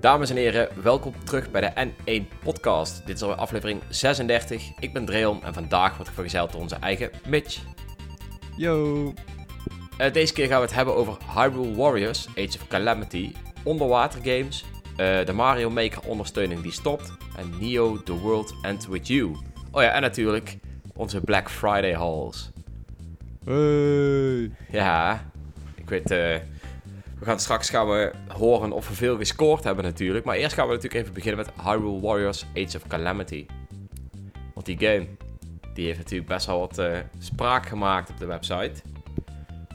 Dames en heren, welkom terug bij de N1 Podcast. Dit is alweer aflevering 36. Ik ben Dreon en vandaag wordt ik vergezeld door onze eigen Mitch. Yo. Uh, deze keer gaan we het hebben over Hyrule Warriors, Age of Calamity, onderwater games, uh, de Mario Maker ondersteuning die stopt en Neo The World Ends With You. Oh ja, en natuurlijk onze Black Friday hauls. Hey. Ja, ik weet... Uh, we gaan straks gaan we horen of we veel gescoord hebben natuurlijk. Maar eerst gaan we natuurlijk even beginnen met Hyrule Warriors Age of Calamity. Want die game, die heeft natuurlijk best wel wat uh, spraak gemaakt op de website.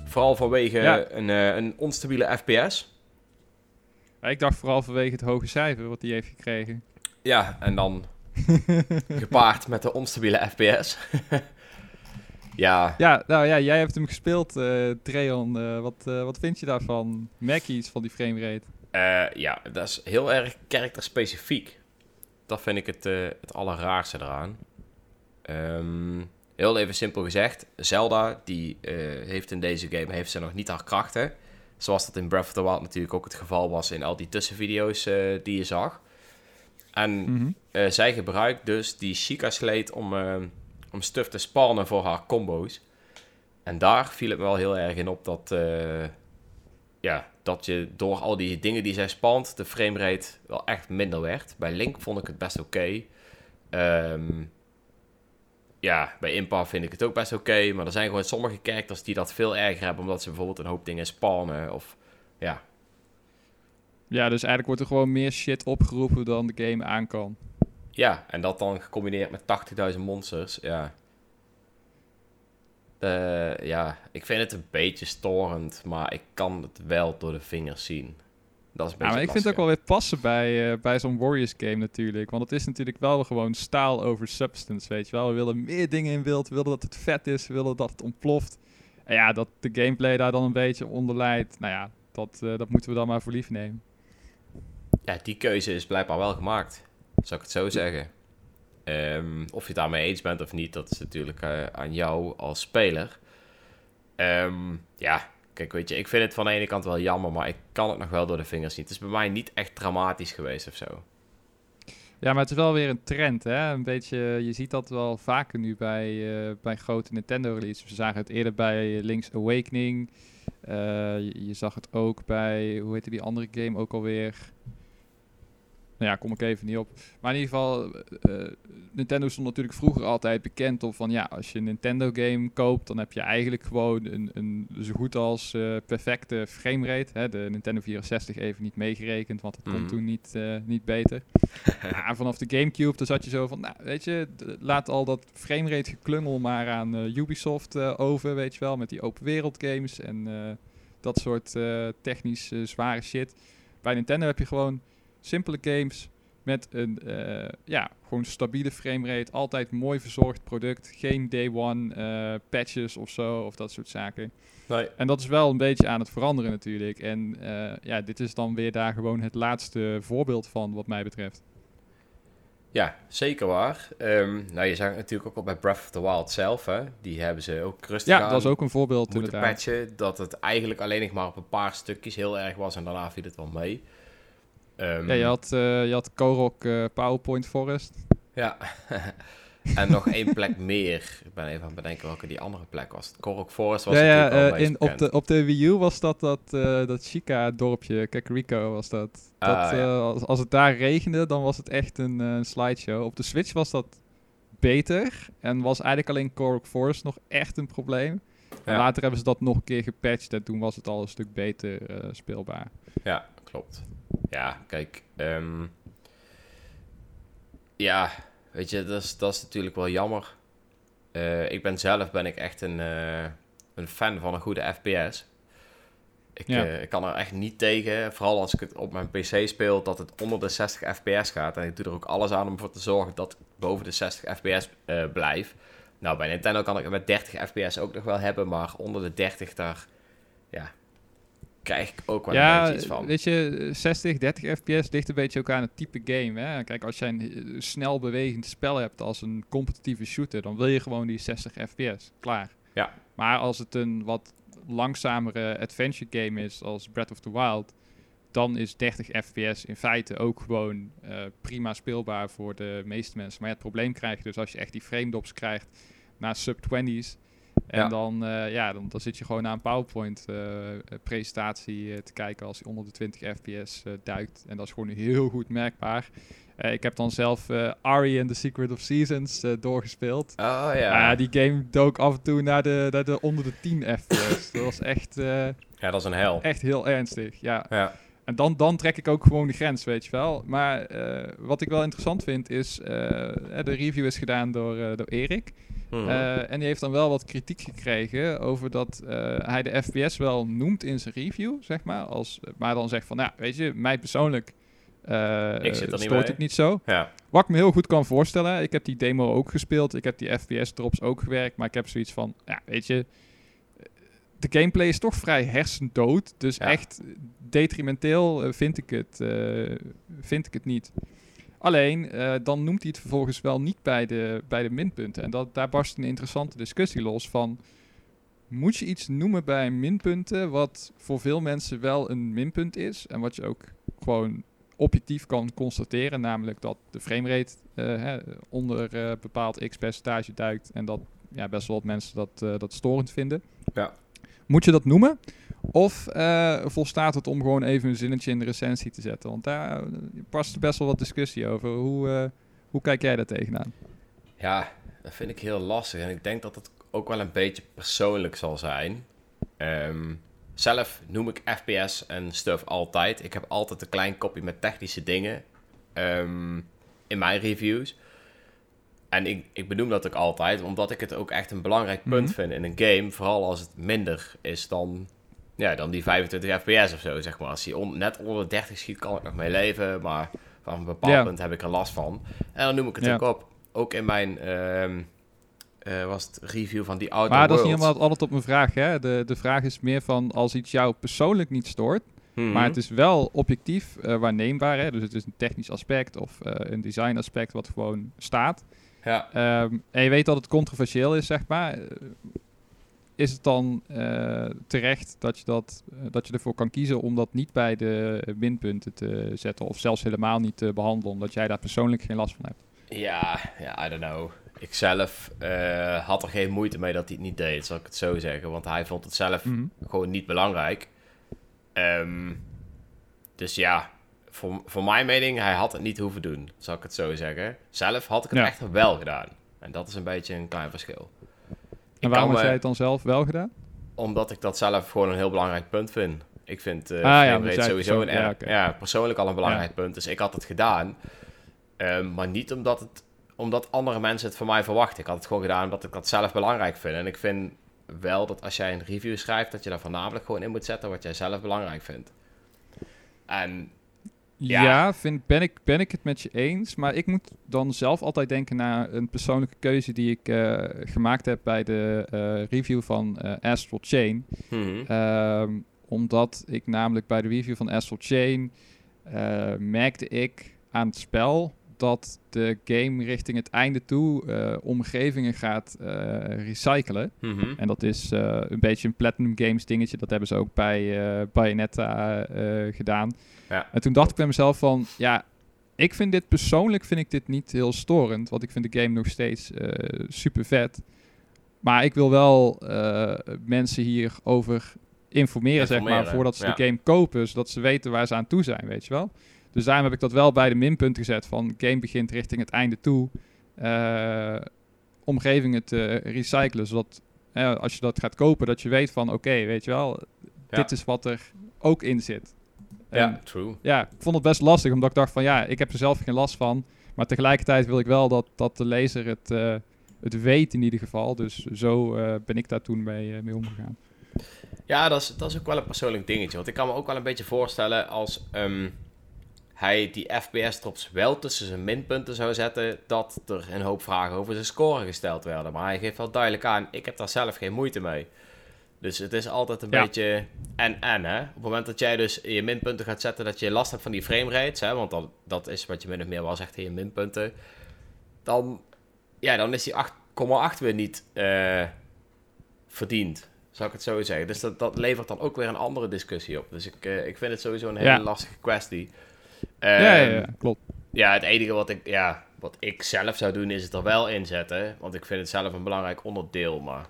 Vooral vanwege Ja. een, uh, een onstabiele FPS. Ik dacht vooral vanwege het hoge cijfer wat hij heeft gekregen. Ja, en dan gepaard met de onstabiele FPS. ja, Ja, nou ja, jij hebt hem gespeeld, eh Treon. Eh, wat, eh, wat vind je daarvan? Merk je iets van die framerate? Ja, dat is heel erg karakterspecifiek. Dat vind ik het, het allerraarste eraan. Ehm, heel even simpel gezegd, Zelda die heeft in deze game heeft ze nog niet haar krachten. Zoals dat in Breath of the Wild natuurlijk ook het geval was in al die tussenvideo's die je zag. En Mhm. eh, zij gebruikt dus die Sheikah Slate om, eh, om stuff te spannen voor haar combo's. En daar viel het me wel heel erg in op dat, eh, ja, dat je door al die dingen die zij spant, de framerate wel echt minder werd. Bij Link vond ik het best oké. Ehm, ja, bij Impa vind ik het ook best oké. maar er zijn gewoon sommige characters die dat veel erger hebben, omdat ze bijvoorbeeld een hoop dingen spannen. Of ja, Ja, dus eigenlijk wordt er gewoon meer shit opgeroepen dan de game aan kan. Ja, en dat dan gecombineerd met 80.000 monsters, ja. Ja, ik vind het een beetje storend, maar ik kan het wel door de vingers zien. Dat is een Ja, maar ik vind het ook wel weer passen bij, eh, bij zo'n Warriors game natuurlijk. Want het is natuurlijk wel gewoon staal over substance, weet je wel. We willen meer dingen in beeld, we willen dat het vet is, we willen dat het ontploft. En ja, dat de gameplay daar dan een beetje onder leidt. Nou ja, dat, eh, dat moeten we dan maar voor lief nemen. Ja, die keuze is blijkbaar wel gemaakt, zou ik het zo zeggen. Ehm, of je het daarmee eens bent of niet, dat is natuurlijk eh, aan jou als speler. Ehm, ja, kijk, weet je, ik vind het van de ene kant wel jammer, maar ik kan het nog wel door de vingers zien. Het is bij mij niet echt dramatisch geweest of zo. Ja, maar het is wel weer een trend, hè. Een beetje, je ziet dat wel vaker nu bij, eh, bij grote Nintendo-releases. We zagen het eerder bij Link's Awakening. Eh, je, je zag het ook bij, hoe heette die andere game ook alweer? Nou ja, kom ik even niet op. Maar in ieder geval, eh, Nintendo stond natuurlijk vroeger altijd bekend op van... Ja, als je een Nintendo-game koopt, dan heb je eigenlijk gewoon een, een zo goed als eh, perfecte framerate. Hè? De Nintendo 64 even niet meegerekend, want Mhm. kon toen niet, eh, niet beter. Ja, vanaf de Gamecube, dan zat je zo van, nou, weet je, laat al dat framerate geklungel maar aan eh, Ubisoft eh, over, weet je wel, met die open wereld games en eh, dat soort eh, technisch eh, zware shit. Bij Nintendo heb je gewoon simpele games met een, eh, ja, gewoon stabiele framerate, altijd mooi verzorgd product, geen day one eh, patches of zo, of dat soort zaken. Nee. En dat is wel een beetje aan het veranderen natuurlijk. En eh, ja, dit is dan weer daar gewoon het laatste voorbeeld van, wat mij betreft. Ja, zeker waar. Ehm, nou, je zag het natuurlijk ook al bij Breath of the Wild zelf, hè. Die hebben ze ook rustig Ja, dat is ook een voorbeeld moeten inderdaad. patchen. Dat het eigenlijk alleen nog maar op een paar stukjes heel erg was en daarna viel het wel mee. Ehm, Ja, je had, eh, je had Korok eh, PowerPoint Forest. Ja. en nog één plek meer. Ik ben even aan het bedenken welke die andere plek was. Korok Forest was ja, ja, eh, in, op, de, op de Wii U was dat dat, dat Chica-dorpje, Kakariko was dat. dat Ah, ja. eh, als, als het daar regende, dan was het echt een slideshow. Op de Switch was dat beter en was eigenlijk alleen Korok Forest nog echt een probleem. En Ja. later hebben ze dat nog een keer gepatcht en toen was het al een stuk beter speelbaar. Ja, klopt. Ja, kijk. ehm, ja, weet je, dat is, dat is natuurlijk wel jammer. Eh, ik ben zelf ben ik echt een, eh, een fan van een goede FPS. Ik, Ja. eh, ik kan er echt niet tegen, vooral als ik het op mijn PC speel, dat het onder de 60 fps gaat. En ik doe er ook alles aan om ervoor te zorgen dat ik boven de 60 fps blijf. Nou, bij Nintendo kan ik het met 30 fps ook nog wel hebben, maar onder de 30 daar, ja, krijg ik ook wel een ja, beetje iets van. weet je, 60, 30 fps ligt een beetje ook aan het type game. Hè? Kijk, als jij een eh, snel bewegend spel hebt als een competitieve shooter, dan wil je gewoon die 60 fps. Klaar. Ja. Maar als het een wat langzamere adventure game is, als Breath of the Wild, dan is 30 fps in feite ook gewoon eh, prima speelbaar voor de meeste mensen. Maar ja, het probleem krijg je dus als je echt die frame drops krijgt na sub-20's. En Ja. dan, eh, ja, dan, dan zit je gewoon naar een PowerPoint-presentatie te kijken als hij onder de 20 fps eh, duikt. En dat is gewoon heel goed merkbaar. Eh, ik heb dan zelf eh Ari and the Secret of Seasons eh, doorgespeeld. Oh ja. Ja, die game dook af en toe naar de, naar de onder de 10 fps. dat was echt, eh, ja, dat is een hel. echt heel ernstig, ja. Ja. En dan, dan trek ik ook gewoon de grens, weet je wel. Maar eh, wat ik wel interessant vind is... eh, de review is gedaan door, eh, door Erik. Mhm. En die heeft dan wel wat kritiek gekregen over dat hij de FPS wel noemt in zijn review, zeg maar. Als, maar dan zegt van, nou, weet je, mij persoonlijk Ik zit er niet stoort het niet zo. ja. Wat ik me heel goed kan voorstellen, ik heb die demo ook gespeeld, ik heb die FPS-drops ook gewerkt, maar ik heb zoiets van, ja, weet je, de gameplay is toch vrij hersendood, dus Ja. echt detrimenteel eh, vind ik het, eh, vind ik het niet. Alleen, eh, dan noemt hij het vervolgens wel niet bij de, bij de minpunten. En dat, daar barst een interessante discussie los van... Moet je iets noemen bij minpunten wat voor veel mensen wel een minpunt is... en wat je ook gewoon objectief kan constateren... namelijk dat de framerate hè, onder bepaald x-percentage duikt... en dat ja, best wel wat mensen dat, dat storend vinden. Ja. Moet je dat noemen? Of eh, volstaat het om gewoon even een zinnetje in de recensie te zetten? Want daar eh, past best wel wat discussie over. Hoe, eh, hoe kijk jij daar tegenaan? Ja, dat vind ik heel lastig. En ik denk dat het ook wel een beetje persoonlijk zal zijn. Ehm, zelf noem ik FPS en stuff altijd. Ik heb altijd een klein kopje met technische dingen ehm, in mijn reviews. En ik, ik benoem dat ook altijd, omdat ik het ook echt een belangrijk punt Mhm. vind in een game. Vooral als het minder is dan, ja, dan die 25 fps of zo, zeg maar. Als on- net onder de 30 schiet, kan ik nog mee leven. Maar vanaf een bepaald punt heb ik er last van. En dan noem ik het ook op. Ook in mijn, ehm, eh, was het review van die Outer Maar dat is niet helemaal altijd op mijn vraag. Hè? De, de vraag is meer van als iets jou persoonlijk niet stoort, Mhm. maar het is wel objectief eh, waarneembaar. Hè? Dus het is een technisch aspect of eh, een design aspect wat gewoon staat. Ja, Ehm, en je weet dat het controversieel is, zeg maar. Is het dan eh, terecht dat je, dat, eh, dat je ervoor kan kiezen om dat niet bij de minpunten te zetten, of zelfs helemaal niet te behandelen, omdat jij daar persoonlijk geen last van hebt? ja, ja, I don't know. Ik zelf eh, had er geen moeite mee dat hij het niet deed, zal ik het zo zeggen. Want hij vond het zelf Mhm. gewoon niet belangrijk. Ehm, dus ja, voor, voor mijn mening, hij had het niet hoeven doen, zal ik het zo zeggen. Zelf had ik het Ja. echt wel gedaan. En dat is een beetje een klein verschil. En waarom had me- jij het dan zelf wel gedaan? Omdat ik dat zelf gewoon een heel belangrijk punt vind. Ik vind Ah, ja, jij sowieso een ja, ja, persoonlijk al een belangrijk punt. Dus ik had het gedaan. Ehm, maar niet omdat, het, omdat andere mensen het van mij verwachten. Ik had het gewoon gedaan omdat ik dat zelf belangrijk vind. En ik vind wel dat als jij een review schrijft, dat je daar voornamelijk gewoon in moet zetten wat jij zelf belangrijk vindt. En Ja, Ja. vind, ben, ik, ben ik het met je eens. Maar ik moet dan zelf altijd denken naar een persoonlijke keuze die ik eh, gemaakt heb bij de eh, review van eh, Astral Chain. mhm, Ehm, omdat ik namelijk bij de review van Astral Chain merkte ik aan het spel dat de game richting het einde toe omgevingen gaat recyclen. mhm. En dat is een beetje een Platinum Games dingetje. Dat hebben ze ook bij Bayonetta gedaan. Ja. En toen dacht ik bij mezelf van... Ja, ik vind dit persoonlijk vind ik dit niet heel storend. Want ik vind de game nog steeds eh, super vet. Maar ik wil wel eh, mensen hierover informeren, zeg maar... Informeren, voordat ze ja. de game kopen. Zodat ze weten waar ze aan toe zijn, weet je wel. Dus daarom heb ik dat wel bij de minpunt gezet. Van game begint richting het einde toe. eh, omgevingen te recyclen. Zodat als je dat gaat kopen, dat je weet van... Oké, weet je wel, Ja. dit is wat er ook in zit. En ja, true. ja, ik vond het best lastig, omdat ik dacht van ja, ik heb er zelf geen last van. Maar tegelijkertijd wil ik wel dat, dat de lezer het, eh, het weet in ieder geval. Dus zo eh, ben ik daar toen mee, eh, mee omgegaan. Ja, dat is, dat is ook wel een persoonlijk dingetje. Want ik kan me ook wel een beetje voorstellen als ehm, hij die FPS-drops wel tussen zijn minpunten zou zetten, dat er een hoop vragen over zijn score gesteld werden. Maar hij geeft wel duidelijk aan, ik heb daar zelf geen moeite mee. Dus het is altijd een Ja. beetje en-en, hè. Op het moment dat jij dus in je minpunten gaat zetten dat je last hebt van die framerates, hè, want dat, dat is wat je min of meer wel zegt in je minpunten, dan, ja, dan is die 8,8 weer niet eh, verdient. Zou ik het zo zeggen. Dus dat, dat levert dan ook weer een andere discussie op. Dus ik, uh, ik vind het sowieso een hele ja. lastige kwestie. Ja, ja, ja, klopt. Ja, het enige wat ik, ja, wat ik zelf zou doen is het er wel inzetten. Want ik vind het zelf een belangrijk onderdeel. Maar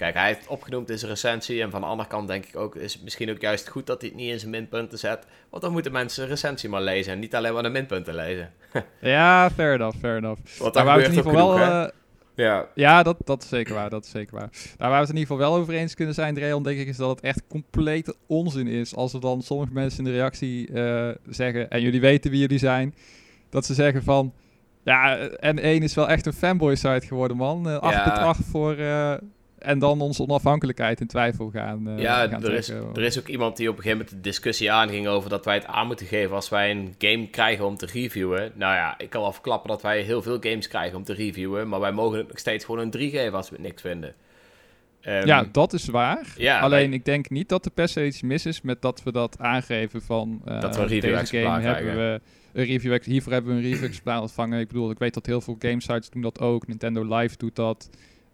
kijk, hij heeft opgenoemd in zijn recensie. En van de andere kant denk ik ook, is het misschien ook juist goed dat hij het niet in zijn minpunten zet. Want dan moeten mensen recensie maar lezen en niet alleen maar de minpunten lezen. ja, fair enough, fair enough. Wat maar we in ieder geval wel... Uh, ja, ja dat, dat is zeker waar. Dat is zeker waar. Nou, waar we het in ieder geval wel over eens kunnen zijn, Dreon, denk ik, is dat het echt complete onzin is. Als er dan sommige mensen in de reactie uh, zeggen, en jullie weten wie jullie zijn, dat ze zeggen van, ja, N1 is wel echt een fanboy site geworden, man. Uh, 8 ja. voor... Uh, en dan onze onafhankelijkheid in twijfel gaan. Uh, ja, gaan er, is, er is ook iemand die op een gegeven moment de discussie aanging over dat wij het aan moeten geven als wij een game krijgen om te reviewen. Nou ja, ik kan wel verklappen dat wij heel veel games krijgen om te reviewen, maar wij mogen het nog steeds gewoon een 3 geven als we het niks vinden. Um, ja, dat is waar. Ja, Alleen ik denk niet dat er per se iets mis is met dat we dat aangeven van uh, dat we een review deze game hebben we een review hiervoor hebben we een review exemplaar ontvangen. Ik bedoel, ik weet dat heel veel game sites doen dat ook. Nintendo Live doet dat.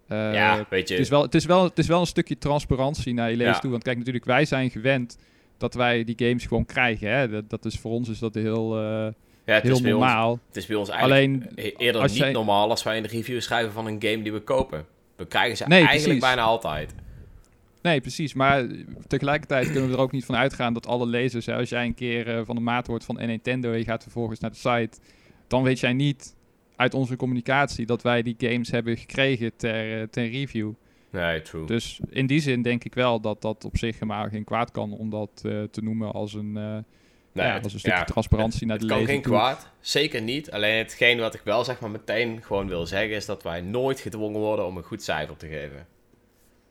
Uh, ja, weet je. Het is, wel, het, is wel, het is wel een stukje transparantie naar je lees toe. Want kijk, natuurlijk, wij zijn gewend dat wij die games gewoon krijgen. Hè? Dat, dat is voor ons is dat heel, uh, ja, het heel is normaal. Ons, het is bij ons eigenlijk Alleen, eerder niet jij... normaal als wij een review schrijven van een game die we kopen. We krijgen ze eigenlijk bijna altijd. Nee, precies. Maar tegelijkertijd kunnen we er ook niet van uitgaan dat alle lezers, hè, als jij een keer uh, van de maat wordt van Nintendo en je gaat vervolgens naar de site, dan weet jij niet uit onze communicatie dat wij die games hebben gekregen ter, uh, ter review. Nee, true. Dus in die zin denk ik wel dat dat op zich helemaal geen kwaad kan om dat uh, te noemen als een, nee, ja, als een stukje transparantie naar de lezer. Het kan geen kwaad, zeker niet. Alleen hetgeen wat ik wel zeg maar meteen gewoon wil zeggen is dat wij nooit gedwongen worden om een goed cijfer te geven.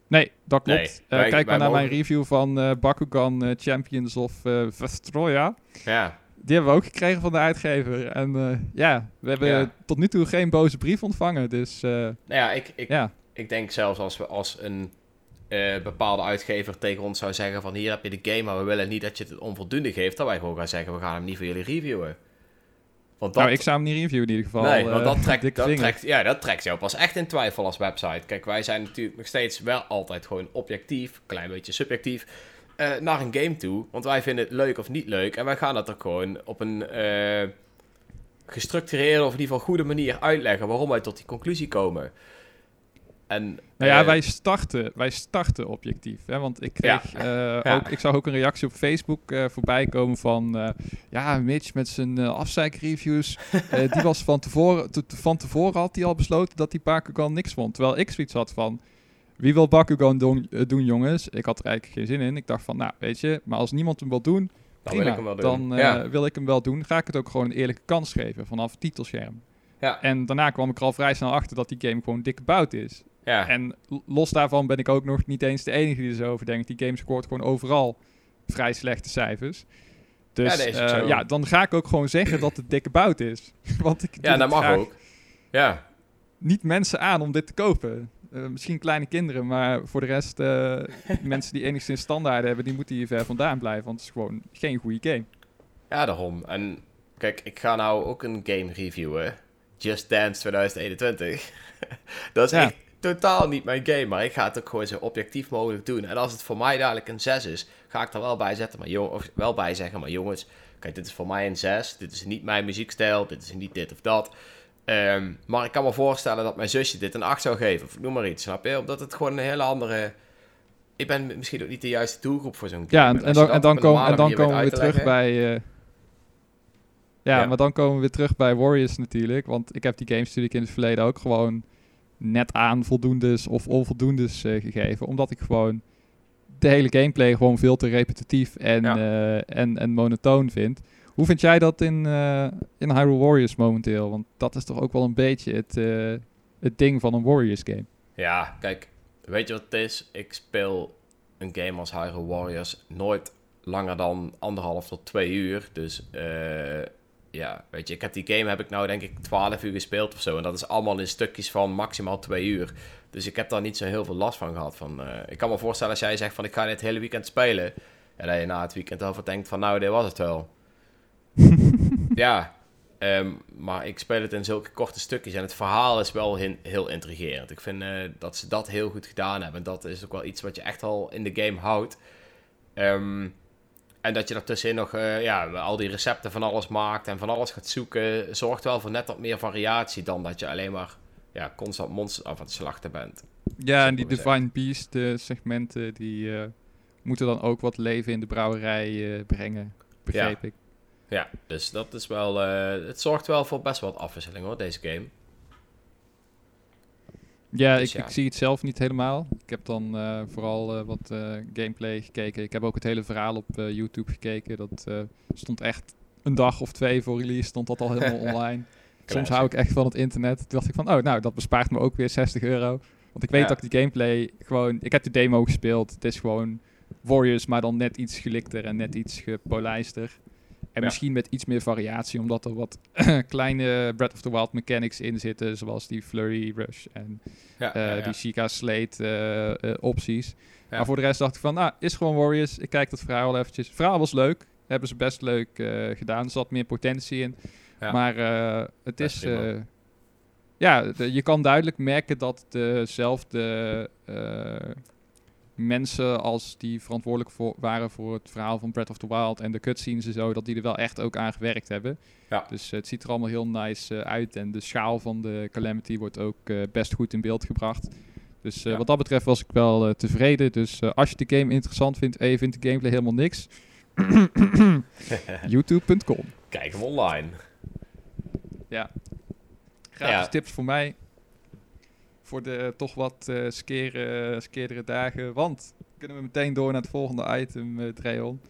Nee, dat klopt. Nee, uh, kijk maar naar mijn review van Bakugan Champions of Vestroya. Ja. Die hebben we ook gekregen van de uitgever. En ja, we hebben ja. tot nu toe geen boze brief ontvangen. Dus, nou ja, ik, ik, ja. ik denk zelfs als we als een bepaalde uitgever tegen ons zou zeggen van hier heb je de game, maar we willen niet dat je het onvoldoende geeft, dat wij gewoon gaan zeggen we gaan hem niet voor jullie reviewen. Want nou, dat... Nou, ik zou hem niet reviewen in ieder geval. Nee, want dat trekt, dat trekt, ja, dat trekt jou pas echt in twijfel als website. Kijk, wij zijn natuurlijk nog steeds wel altijd gewoon objectief, klein beetje subjectief, uh, naar een game toe. Want wij vinden het leuk of niet leuk. En wij gaan dat er gewoon op een uh, gestructureerde of in ieder geval goede manier uitleggen waarom wij tot die conclusie komen. En, nou ja, uh, wij, starten, wij starten objectief. Hè? Want ik kreeg ja. Ja. ook, ik zag ook een reactie op Facebook voorbij komen van... ja, Mitch met zijn afzeikreviews. die was van tevoren, te, van tevoren had hij al besloten dat hij Bakugan niks vond. Terwijl ik zoiets had van... Wie wil Bakugan doen, doen, jongens? Ik had er eigenlijk geen zin in. Ik dacht van, nou, weet je... Maar als niemand hem wil doen, dan prima. wil ik hem wel doen. Dan ja. wil ik hem wel doen. Ga ik het ook gewoon een eerlijke kans geven vanaf titelscherm. Ja. En daarna kwam ik er al vrij snel achter dat die game gewoon dik bout is. Ja. En los daarvan ben ik ook nog niet eens de enige die er zo over denkt. Die game scoort gewoon overal vrij slechte cijfers. Dus ja, uh, ja, dan ga ik ook gewoon zeggen dat het dikke bout is. Want ik ja, dat mag ook. Ja. Niet mensen aan om dit te kopen. Uh, misschien kleine kinderen, maar voor de rest, uh, mensen die enigszins standaarden hebben, die moeten hier ver vandaan blijven. Want het is gewoon geen goede game. Ja, daarom. En kijk, ik ga nou ook een game reviewen. Just Dance 2021. dat is ja. echt totaal niet mijn game, maar ik ga het ook gewoon zo objectief mogelijk doen. En als het voor mij dadelijk een 6 is, ga ik er wel bij zetten, maar jong, of wel bij zeggen, maar jongens, kijk, dit is voor mij een 6. Dit is niet mijn muziekstijl, dit is niet dit of dat. Um, maar ik kan me voorstellen dat mijn zusje dit een 8 zou geven, of noem maar iets, snap je? Omdat het gewoon een hele andere... Ik ben misschien ook niet de juiste doelgroep voor zo'n game. Ja, en, en dan, en dan, kom, en dan komen we weer terug bij... Uh... Ja, ja, maar dan komen we weer terug bij Warriors natuurlijk. Want ik heb die games natuurlijk in het verleden ook gewoon net aan voldoendes of onvoldoendes uh, gegeven. Omdat ik gewoon de hele gameplay gewoon veel te repetitief en, ja. uh, en, en monotoon vind. Hoe vind jij dat in, uh, in Hyrule Warriors momenteel? Want dat is toch ook wel een beetje het, het ding van een Warriors game. Ja, kijk, weet je wat het is? Ik speel een game als Hyrule Warriors nooit langer dan anderhalf tot twee uur. Dus ja, weet je, ik heb die game heb ik nou denk ik 12 uur gespeeld of zo. En dat is allemaal in stukjes van maximaal 2 uur. Dus ik heb daar niet zo heel veel last van gehad. Van, ik kan me voorstellen als jij zegt van ik ga dit hele weekend spelen. En dat je na het weekend over denkt van nou, dit was het wel. ja, Ehm, maar ik speel het in zulke korte stukjes en het verhaal is wel heel, heel intrigerend. Ik vind eh, dat ze dat heel goed gedaan hebben. Dat is ook wel iets wat je echt al in de game houdt. Ehm, en dat je daartussenin nog uh, ja, al die recepten van alles maakt en van alles gaat zoeken, zorgt wel voor net wat meer variatie dan dat je alleen maar ja, constant monsters af aan het slachten bent. Ja, en die Divine Beast uh, segmenten, die uh, moeten dan ook wat leven in de brouwerij brengen, begreep ja. ik. Ja, dus dat is wel, het zorgt wel voor best wat afwisseling hoor, deze game. Ja, dus ik, ja. ik, zie het zelf niet helemaal. Ik heb dan uh, vooral uh, wat gameplay gekeken. Ik heb ook het hele verhaal op YouTube gekeken. Dat stond echt een dag of twee voor release, stond dat al helemaal online. Soms hou ik echt van het internet. Toen dacht ik van, oh, nou, dat bespaart me ook weer 60 euro. Want ik weet ja. dat ik die gameplay gewoon... Ik heb de demo gespeeld. Het is gewoon Warriors, maar dan net iets gelikter en net iets gepolijster. En ja. misschien met iets meer variatie, omdat er wat kleine Breath of the Wild mechanics in zitten, zoals die Flurry Rush en ja, uh, ja, die Sheikah Slate uh, uh, opties. Maar voor de rest dacht ik van, nou, is gewoon Warriors. Ik kijk dat verhaal wel eventjes. Het verhaal was leuk. Hebben ze best leuk gedaan. Er zat meer potentie in. Maar het is... ja, de, je kan duidelijk merken dat dezelfde mensen als die verantwoordelijk voor, waren voor het verhaal van Breath of the Wild en de cutscenes en zo, dat die er wel echt ook aan gewerkt hebben. Ja. Dus uh, het ziet er allemaal heel nice uh, uit en de schaal van de Calamity wordt ook uh, best goed in beeld gebracht. Dus ja. wat dat betreft was ik wel tevreden. Dus als je de game interessant vindt en je vindt de gameplay helemaal niks, youtube.com. Kijk hem online. Ja. Gratis ja. tips voor mij voor de toch wat uh, skere, skeerdere dagen. Want kunnen we meteen door naar het volgende item, uh, Dreon.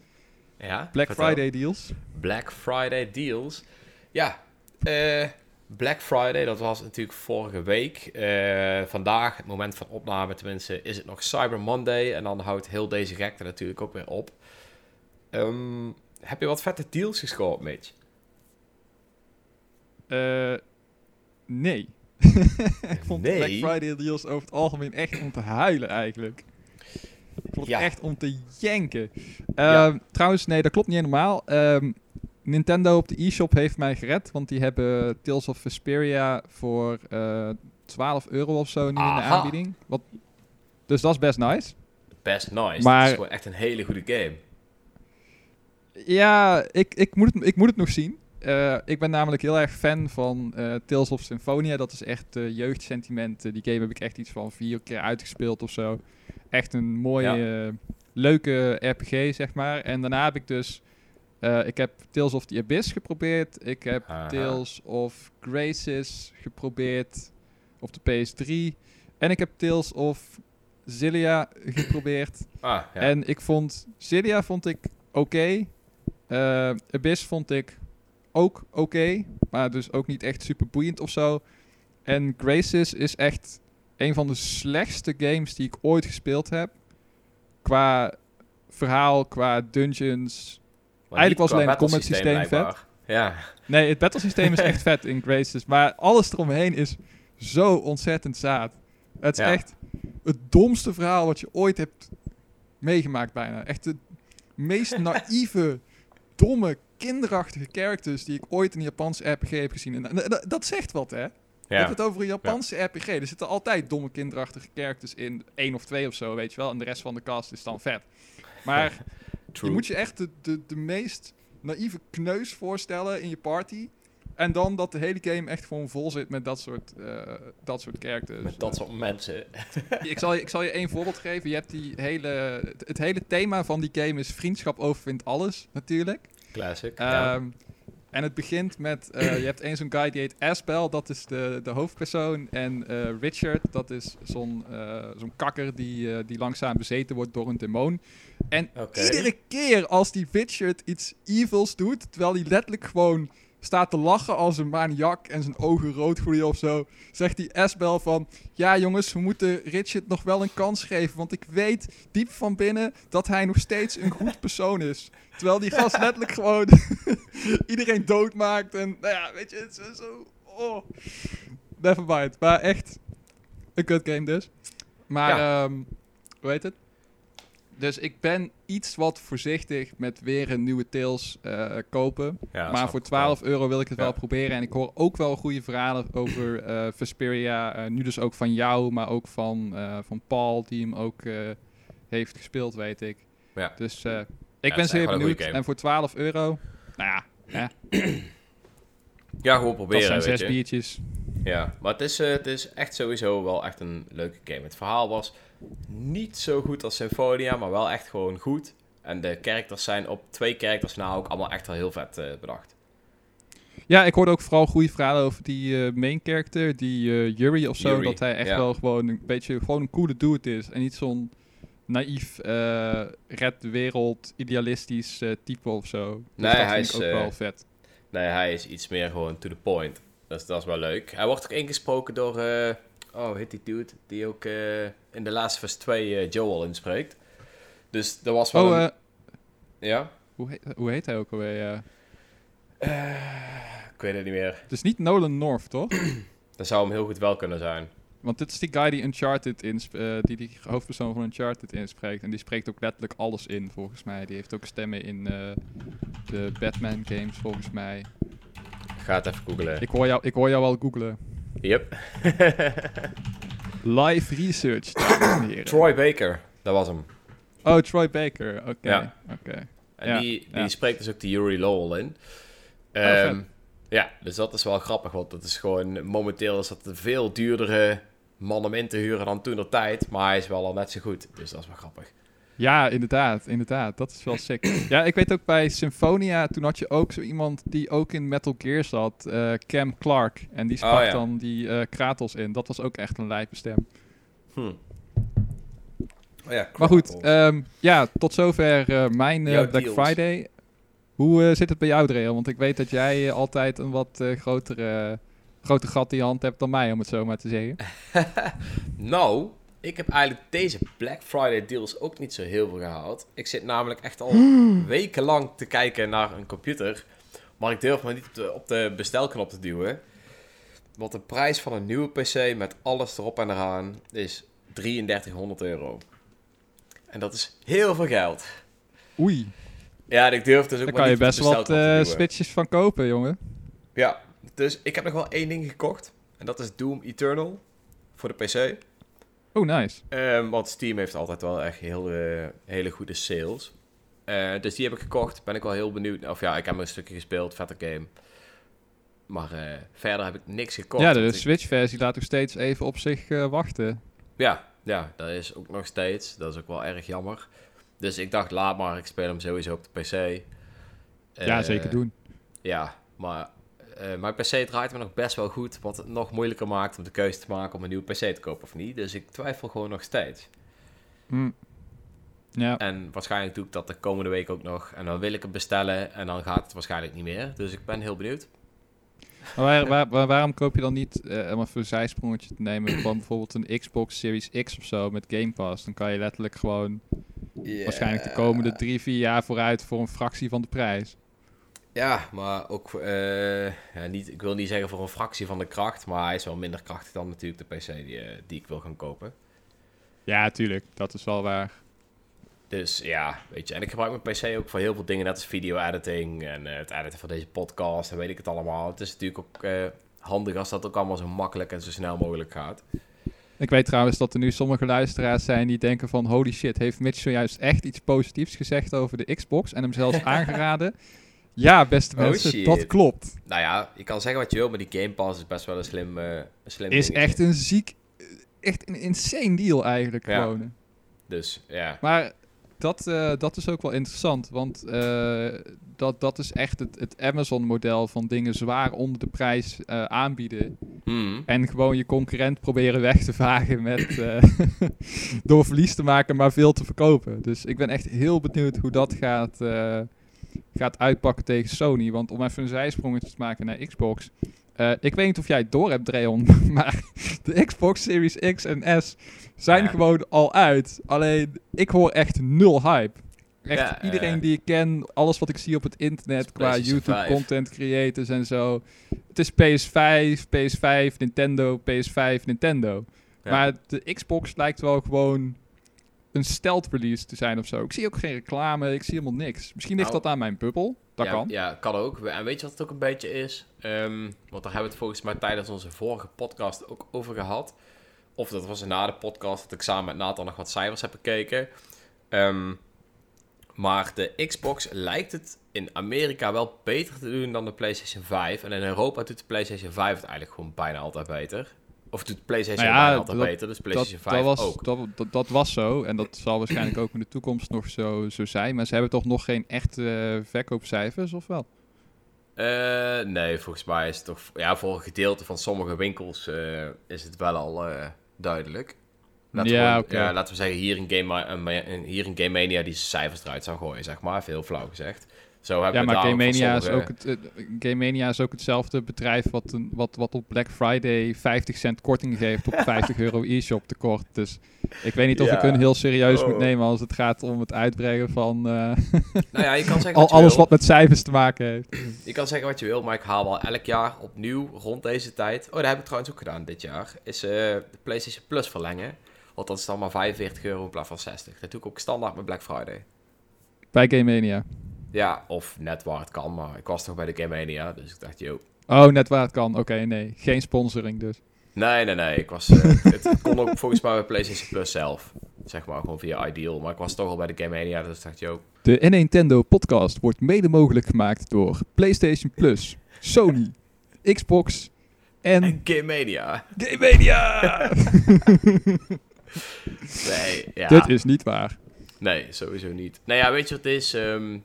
Ja, Black vertel. Friday deals. Black Friday deals. Ja, uh, Black Friday, dat was natuurlijk vorige week. Uh, vandaag, het moment van opname tenminste, is het nog Cyber Monday. En dan houdt heel deze gekte natuurlijk ook weer op. Um, heb je wat vette deals gescoord, Mitch? nee. ik vond nee. Black Friday deals over het algemeen echt om te huilen eigenlijk. Ik vond het ja. echt om te janken. Ja. Uh, trouwens, nee, dat klopt niet helemaal. Um, Nintendo op de e-shop heeft mij gered, want die hebben Tales of Vesperia voor uh, 12 euro of zo nu Aha. in de aanbieding. Wat, dus dat is best nice. Best nice. Maar, dat is gewoon echt een hele goede game. Ja, ik, ik, moet, het, ik moet het nog zien. Uh, ik ben namelijk heel erg fan van uh, Tales of Symphonia. Dat is echt uh, jeugdsentiment. die game heb ik echt iets van vier keer uitgespeeld of zo. Echt een mooie, ja. leuke RPG, zeg maar. En daarna heb ik dus... ik heb Tales of the Abyss geprobeerd. Ik heb Aha. Tales of Graces geprobeerd op de PS3. En ik heb Tales of Zillia geprobeerd. Ah, ja. En ik vond... Zillia vond ik oké. Okay. Abyss vond ik ook oké, okay, maar dus ook niet echt super boeiend of zo. En Graces is echt een van de slechtste games die ik ooit gespeeld heb. Qua verhaal, qua dungeons. Maar Eigenlijk was alleen het combat systeem vet. Ja. Nee, het battle systeem is echt vet in Graces. Maar alles eromheen is zo ontzettend zaad. Het is ja. echt het domste verhaal wat je ooit hebt meegemaakt bijna. Echt de meest naïeve, domme, kinderachtige characters die ik ooit in een Japanse RPG heb gezien. En dat zegt wat, hè? Ja. Je hebt het over een Japanse ja. RPG. Er zitten altijd domme kinderachtige characters in. één of twee of zo, weet je wel. En de rest van de cast is dan vet. Maar je moet je echt de, de, de meest naïeve kneus voorstellen in je party. En dan dat de hele game echt gewoon vol zit met dat soort, uh, dat soort characters. Met dat soort mensen. ik, zal je, ik zal je één voorbeeld geven. Je hebt die hele, het, het hele thema van die game is vriendschap overwint alles, natuurlijk. Classic. Um, ja. En het begint met, uh, je hebt één zo'n guy die heet Aspel, dat is de, de hoofdpersoon. En uh, Richard, dat is zo'n uh, zo'n kakker die, die langzaam bezeten wordt door een demon. En okay. iedere keer als die Richard iets evils doet, terwijl hij letterlijk gewoon staat te lachen als een maniak en zijn ogen rood groeien of zo, zegt die Esbel van, ja jongens, we moeten Richard nog wel een kans geven, want ik weet diep van binnen dat hij nog steeds een goed persoon is. Terwijl die gast letterlijk gewoon iedereen doodmaakt en, nou ja, weet je, het is zo, oh, never mind. Maar echt, een kut game dus. Maar, ja. um, hoe heet het? Dus ik ben iets wat voorzichtig met weer een nieuwe Tails eh, kopen. Ja, maar voor ik wel. 12 euro wil ik het Ja. wel proberen. En ik hoor ook wel goede verhalen over eh Vesperia. eh, nu dus ook van jou, maar ook van, van Paul, die hem ook heeft gespeeld, weet ik. Ja. Dus ik ben zeer benieuwd. En voor 12 euro, nou ja, Ja, gewoon dat proberen, zijn weet zes je. biertjes. Ja, maar het is, het is echt sowieso wel echt een leuke game. Het verhaal was niet zo goed als Symphonia, maar wel echt gewoon goed. En de characters zijn op twee characters na ook allemaal echt wel heel vet eh, bedacht. Ja, ik hoorde ook vooral goede verhalen over die eh, main character, die eh Yuri of zo. Yuri, dat hij echt ja. wel gewoon een beetje gewoon een coole dude is. En niet zo'n naïef, red wereld, idealistisch type of zo. Dus Nee, dat hij vind is, ook wel vet. Nee, hij is iets meer gewoon to the point. Dus dat is wel leuk. Hij wordt ook ingesproken door, oh, heet die dude? Die ook eh, in de Last of Us 2 eh, Joel inspreekt. Dus dat was wel Oh, een- eh, Ja? hoe, heet, hoe heet hij ook alweer? ik weet het niet meer. Het is niet Nolan North, toch? Dat zou hem heel goed wel kunnen zijn. Want dit is die guy die Uncharted insp- die die hoofdpersoon van Uncharted inspreekt. En die spreekt ook letterlijk alles in, volgens mij. Die heeft ook stemmen in de Batman games, volgens mij. Ga het even googlen. Ik hoor jou, ik hoor jou al googlen. Yep. Live research. Troy Baker, dat was hem. Oh, Troy Baker. Oké, Ja. oké. En Ja, die, die ja. spreekt dus ook de Yuri Lowell in. vet. Ehm, ja, dus dat is wel grappig, want dat is gewoon... Momenteel is dat een veel duurdere man om in te huren dan toen de tijd. Maar hij is wel al net zo goed, dus dat is wel grappig. Ja, inderdaad, inderdaad. Dat is wel sick. ja, ik weet ook bij Symphonia, toen had je ook zo iemand die ook in Metal Gear zat. eh, Cam Clark. En die sprak Oh, ja. dan die eh, Kratos in. Dat was ook echt een lijpe stem. Hm. Oh ja, Maar goed, ehm, ja, tot zover eh, mijn Black deals. Friday. Hoe zit het bij jou, Dreel? Want ik weet dat jij altijd een wat grotere, groter gat in je hand hebt dan mij, om het zo maar te zeggen. Nou, ik heb eigenlijk deze Black Friday deals ook niet zo heel veel gehaald. Ik zit namelijk echt al wekenlang te kijken naar een computer. Maar ik durf maar niet op de, op de bestelknop te duwen. Want de prijs van een nieuwe PC met alles erop en eraan is 3300 euro. En dat is heel veel geld. Oei, Ja, en ik durf dus ook daar maar kan je niet op best wat eh, switches van kopen, jongen. Ja, dus ik heb nog wel één ding gekocht. En dat is Doom Eternal voor de PC. Oh, nice. Ehm, want Steam heeft altijd wel echt heel, eh, hele goede sales. Eh, dus die heb ik gekocht. Ben ik wel heel benieuwd. Of ja, ik heb een stukje gespeeld. Vette game. Maar eh, verder heb ik niks gekocht. ja, de Switch-versie laat ook steeds even op zich wachten. ja, ja, dat is ook nog steeds. Dat is ook wel erg jammer. Dus ik dacht, laat maar. Ik speel hem sowieso op de PC. ja, zeker doen. Ja, maar eh, mijn PC draait me nog best wel goed. Wat het nog moeilijker maakt om de keuze te maken om een nieuwe PC te kopen of niet. Dus ik twijfel gewoon nog steeds. Hm. Ja, En waarschijnlijk doe ik dat de komende week ook nog. En dan wil ik het bestellen en dan gaat het waarschijnlijk niet meer. Dus ik ben heel benieuwd. maar waar, waar- waar- waarom koop je dan niet, eh, om even een zijsprongetje te nemen, van bijvoorbeeld een Xbox Series X of zo met Game Pass? Dan kan je letterlijk gewoon waarschijnlijk de komende drie, vier jaar vooruit voor een fractie van de prijs. Ja, maar ook... eh, ja, niet, ik wil niet zeggen voor een fractie van de kracht. Maar hij is wel minder krachtig dan natuurlijk de PC die, eh, die ik wil gaan kopen. Ja, tuurlijk. Dat is wel waar. Dus ja, weet je. En ik gebruik mijn PC ook voor heel veel dingen. Net als video-editing en eh, het editen van deze podcast. En weet ik het allemaal. Het is natuurlijk ook handig als dat ook allemaal zo makkelijk en zo snel mogelijk gaat. Ik weet trouwens dat er nu sommige luisteraars zijn die denken van... holy shit, heeft Mitch zojuist echt iets positiefs gezegd over de Xbox... en hem zelfs aangeraden? Ja, beste Oh, mensen, dat klopt. Nou ja, je kan zeggen wat je wil, maar die Game Pass is best wel een slim, eh, een slim Is dingetje. echt een ziek... Echt een insane deal eigenlijk Ja. gewoon. Dus ja. Maar dat, eh, dat is ook wel interessant, want eh, dat, dat is echt het, het Amazon-model van dingen zwaar onder de prijs eh, aanbieden. Hmm. En gewoon je concurrent proberen weg te vagen met, eh, door verlies te maken, maar veel te verkopen. Dus ik ben echt heel benieuwd hoe dat gaat, eh, gaat uitpakken tegen Sony. Want om even een zijsprongetje te maken naar Xbox. eh, ik weet niet of jij het door hebt, Dreon, maar de Xbox Series X en S zijn Ja. gewoon al uit. Alleen, ik hoor echt nul hype. Echt Ja, iedereen die ik ken, alles wat ik zie op het internet qua PlayStation YouTube 5. content creators en zo. Het is PS5, PS5, Nintendo, PS5, Nintendo. Ja. Maar de Xbox lijkt wel gewoon een stealth release te zijn of zo. Ik zie ook geen reclame, ik zie helemaal niks. Misschien ligt Nou, dat aan mijn bubbel. Dat ja, kan. Ja, kan ook. En weet je wat het ook een beetje is? Ehm, want daar hebben we het volgens mij tijdens onze vorige podcast ook over gehad. Of dat was na de podcast dat ik samen met Nathan nog wat cijfers heb bekeken. Ehm, maar de Xbox lijkt het in Amerika wel beter te doen dan de PlayStation 5. En in Europa doet de PlayStation 5 het eigenlijk gewoon bijna altijd beter. Of doet PlayStation Nou ja, altijd dat- beter, dus Dat, PlayStation 5 dat, was, ook. dat, dat, dat was zo. En dat zal waarschijnlijk ook in de toekomst nog zo, zo zijn. Maar ze hebben toch nog geen echte eh, verkoopcijfers, of wel? Eh, nee, volgens mij is het toch... Ja, voor een gedeelte van sommige winkels eh, is het wel al duidelijk. Laten we Ja, oké. ja, laten we zeggen, hier in, Game, hier in Game Mania die cijfers eruit zou gooien, zeg maar. Veel flauw gezegd. Zo Ja, maar Game Mania, is ook het, Game Mania is ook hetzelfde bedrijf wat, een, wat, wat op Black Friday 50 cent korting geeft op 50 euro e-shop tekort. Dus ik weet niet of Ja. ik hun heel serieus Oh. moet nemen als het gaat om het uitbrengen van eh, Nou ja, je kan zeggen al, wat je alles wil. wat met cijfers te maken heeft. Je kan zeggen wat je wil, maar ik haal wel elk jaar opnieuw rond deze tijd... Oh, dat heb ik trouwens ook gedaan dit jaar. Is eh, de PlayStation Plus verlengen. Want dat is dan maar 45 euro in plaats van 60. Dat doe ik ook standaard met Black Friday. Bij Game Mania. Ja, of net waar het kan, maar ik was toch bij de Game Mania, dus ik dacht, yo. Oh, net waar het kan. Oké, nee. Geen sponsoring dus. Nee, nee, nee, ik was, eh, het, het kon ook volgens mij bij PlayStation Plus zelf, zeg maar, gewoon via Ideal. Maar ik was toch al bij de Game Mania, dus ik dacht, yo. De Nintendo podcast wordt mede mogelijk gemaakt door PlayStation Plus, Sony, Xbox en En Game Mania. Game Mania. Nee, ja. Dit is niet waar. Nee, sowieso niet. Nou ja, weet je wat het is? Ehm,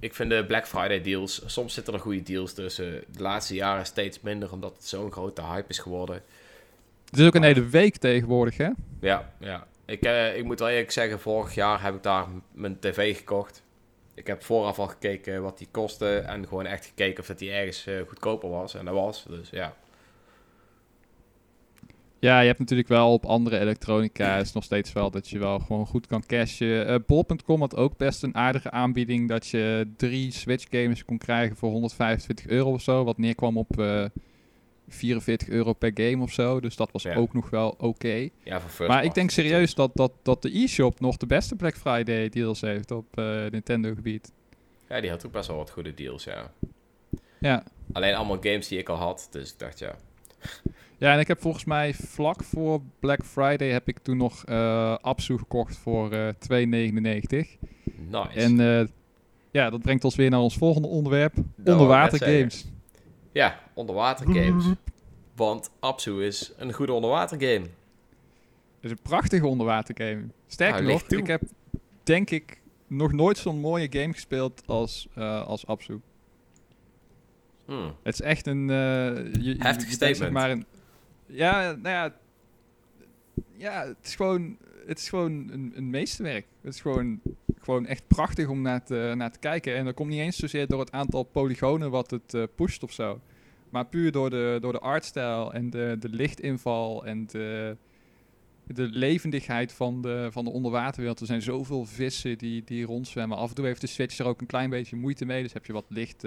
ik vind de Black Friday deals, soms zitten er goede deals tussen. De laatste jaren steeds minder, omdat het zo'n grote hype is geworden. Het is ook een hele week tegenwoordig, hè? Ja, ja. Ik, eh, ik moet wel eerlijk zeggen, vorig jaar heb ik daar mijn tv gekocht. Ik heb vooraf al gekeken wat die kostte en gewoon echt gekeken of dat die ergens eh, goedkoper was. En dat was, dus ja. Ja, je hebt natuurlijk wel op andere elektronica is nog steeds wel dat je wel gewoon goed kan cashen. Eh Bol.com had ook best een aardige aanbieding dat je drie Switch games kon krijgen voor 125 euro of zo. Wat neerkwam op eh 44 euro per game of zo. Dus dat was Ja. ook nog wel oké. Ja, Maar ik denk serieus dat, dat, dat de e-shop nog de beste Black Friday deals heeft op eh, Nintendo gebied. Ja, die had ook best wel wat goede deals, ja. Ja. Alleen allemaal games die ik al had, dus ik dacht, ja. Ja, en ik heb volgens mij vlak voor Black Friday heb ik toen nog eh Absu gekocht voor eh 2,99. Nice. En eh, ja, dat brengt ons weer naar ons volgende onderwerp. ik net Onderwater games. Ja, onderwater games. Want Absu is een goede onderwater game. Het is een prachtige onderwater game. Sterker Nou, nog, toe. ik heb denk ik nog nooit zo'n mooie game gespeeld als, eh als Absu. Hmm. Het is echt een... eh, je, Heftig statement. zeg maar een, ja, nou ja... Ja, het is gewoon, het is gewoon een, een meesterwerk. Het is gewoon, gewoon echt prachtig om naar te, naar te kijken. En dat komt niet eens zozeer door het aantal polygonen wat het eh, pusht of zo. Maar puur door de, door de artstijl en de, de lichtinval en de, de levendigheid van de, van de onderwaterwereld. Er zijn zoveel vissen die, die rondzwemmen. Af en toe heeft de Switch er ook een klein beetje moeite mee. Dus heb je wat licht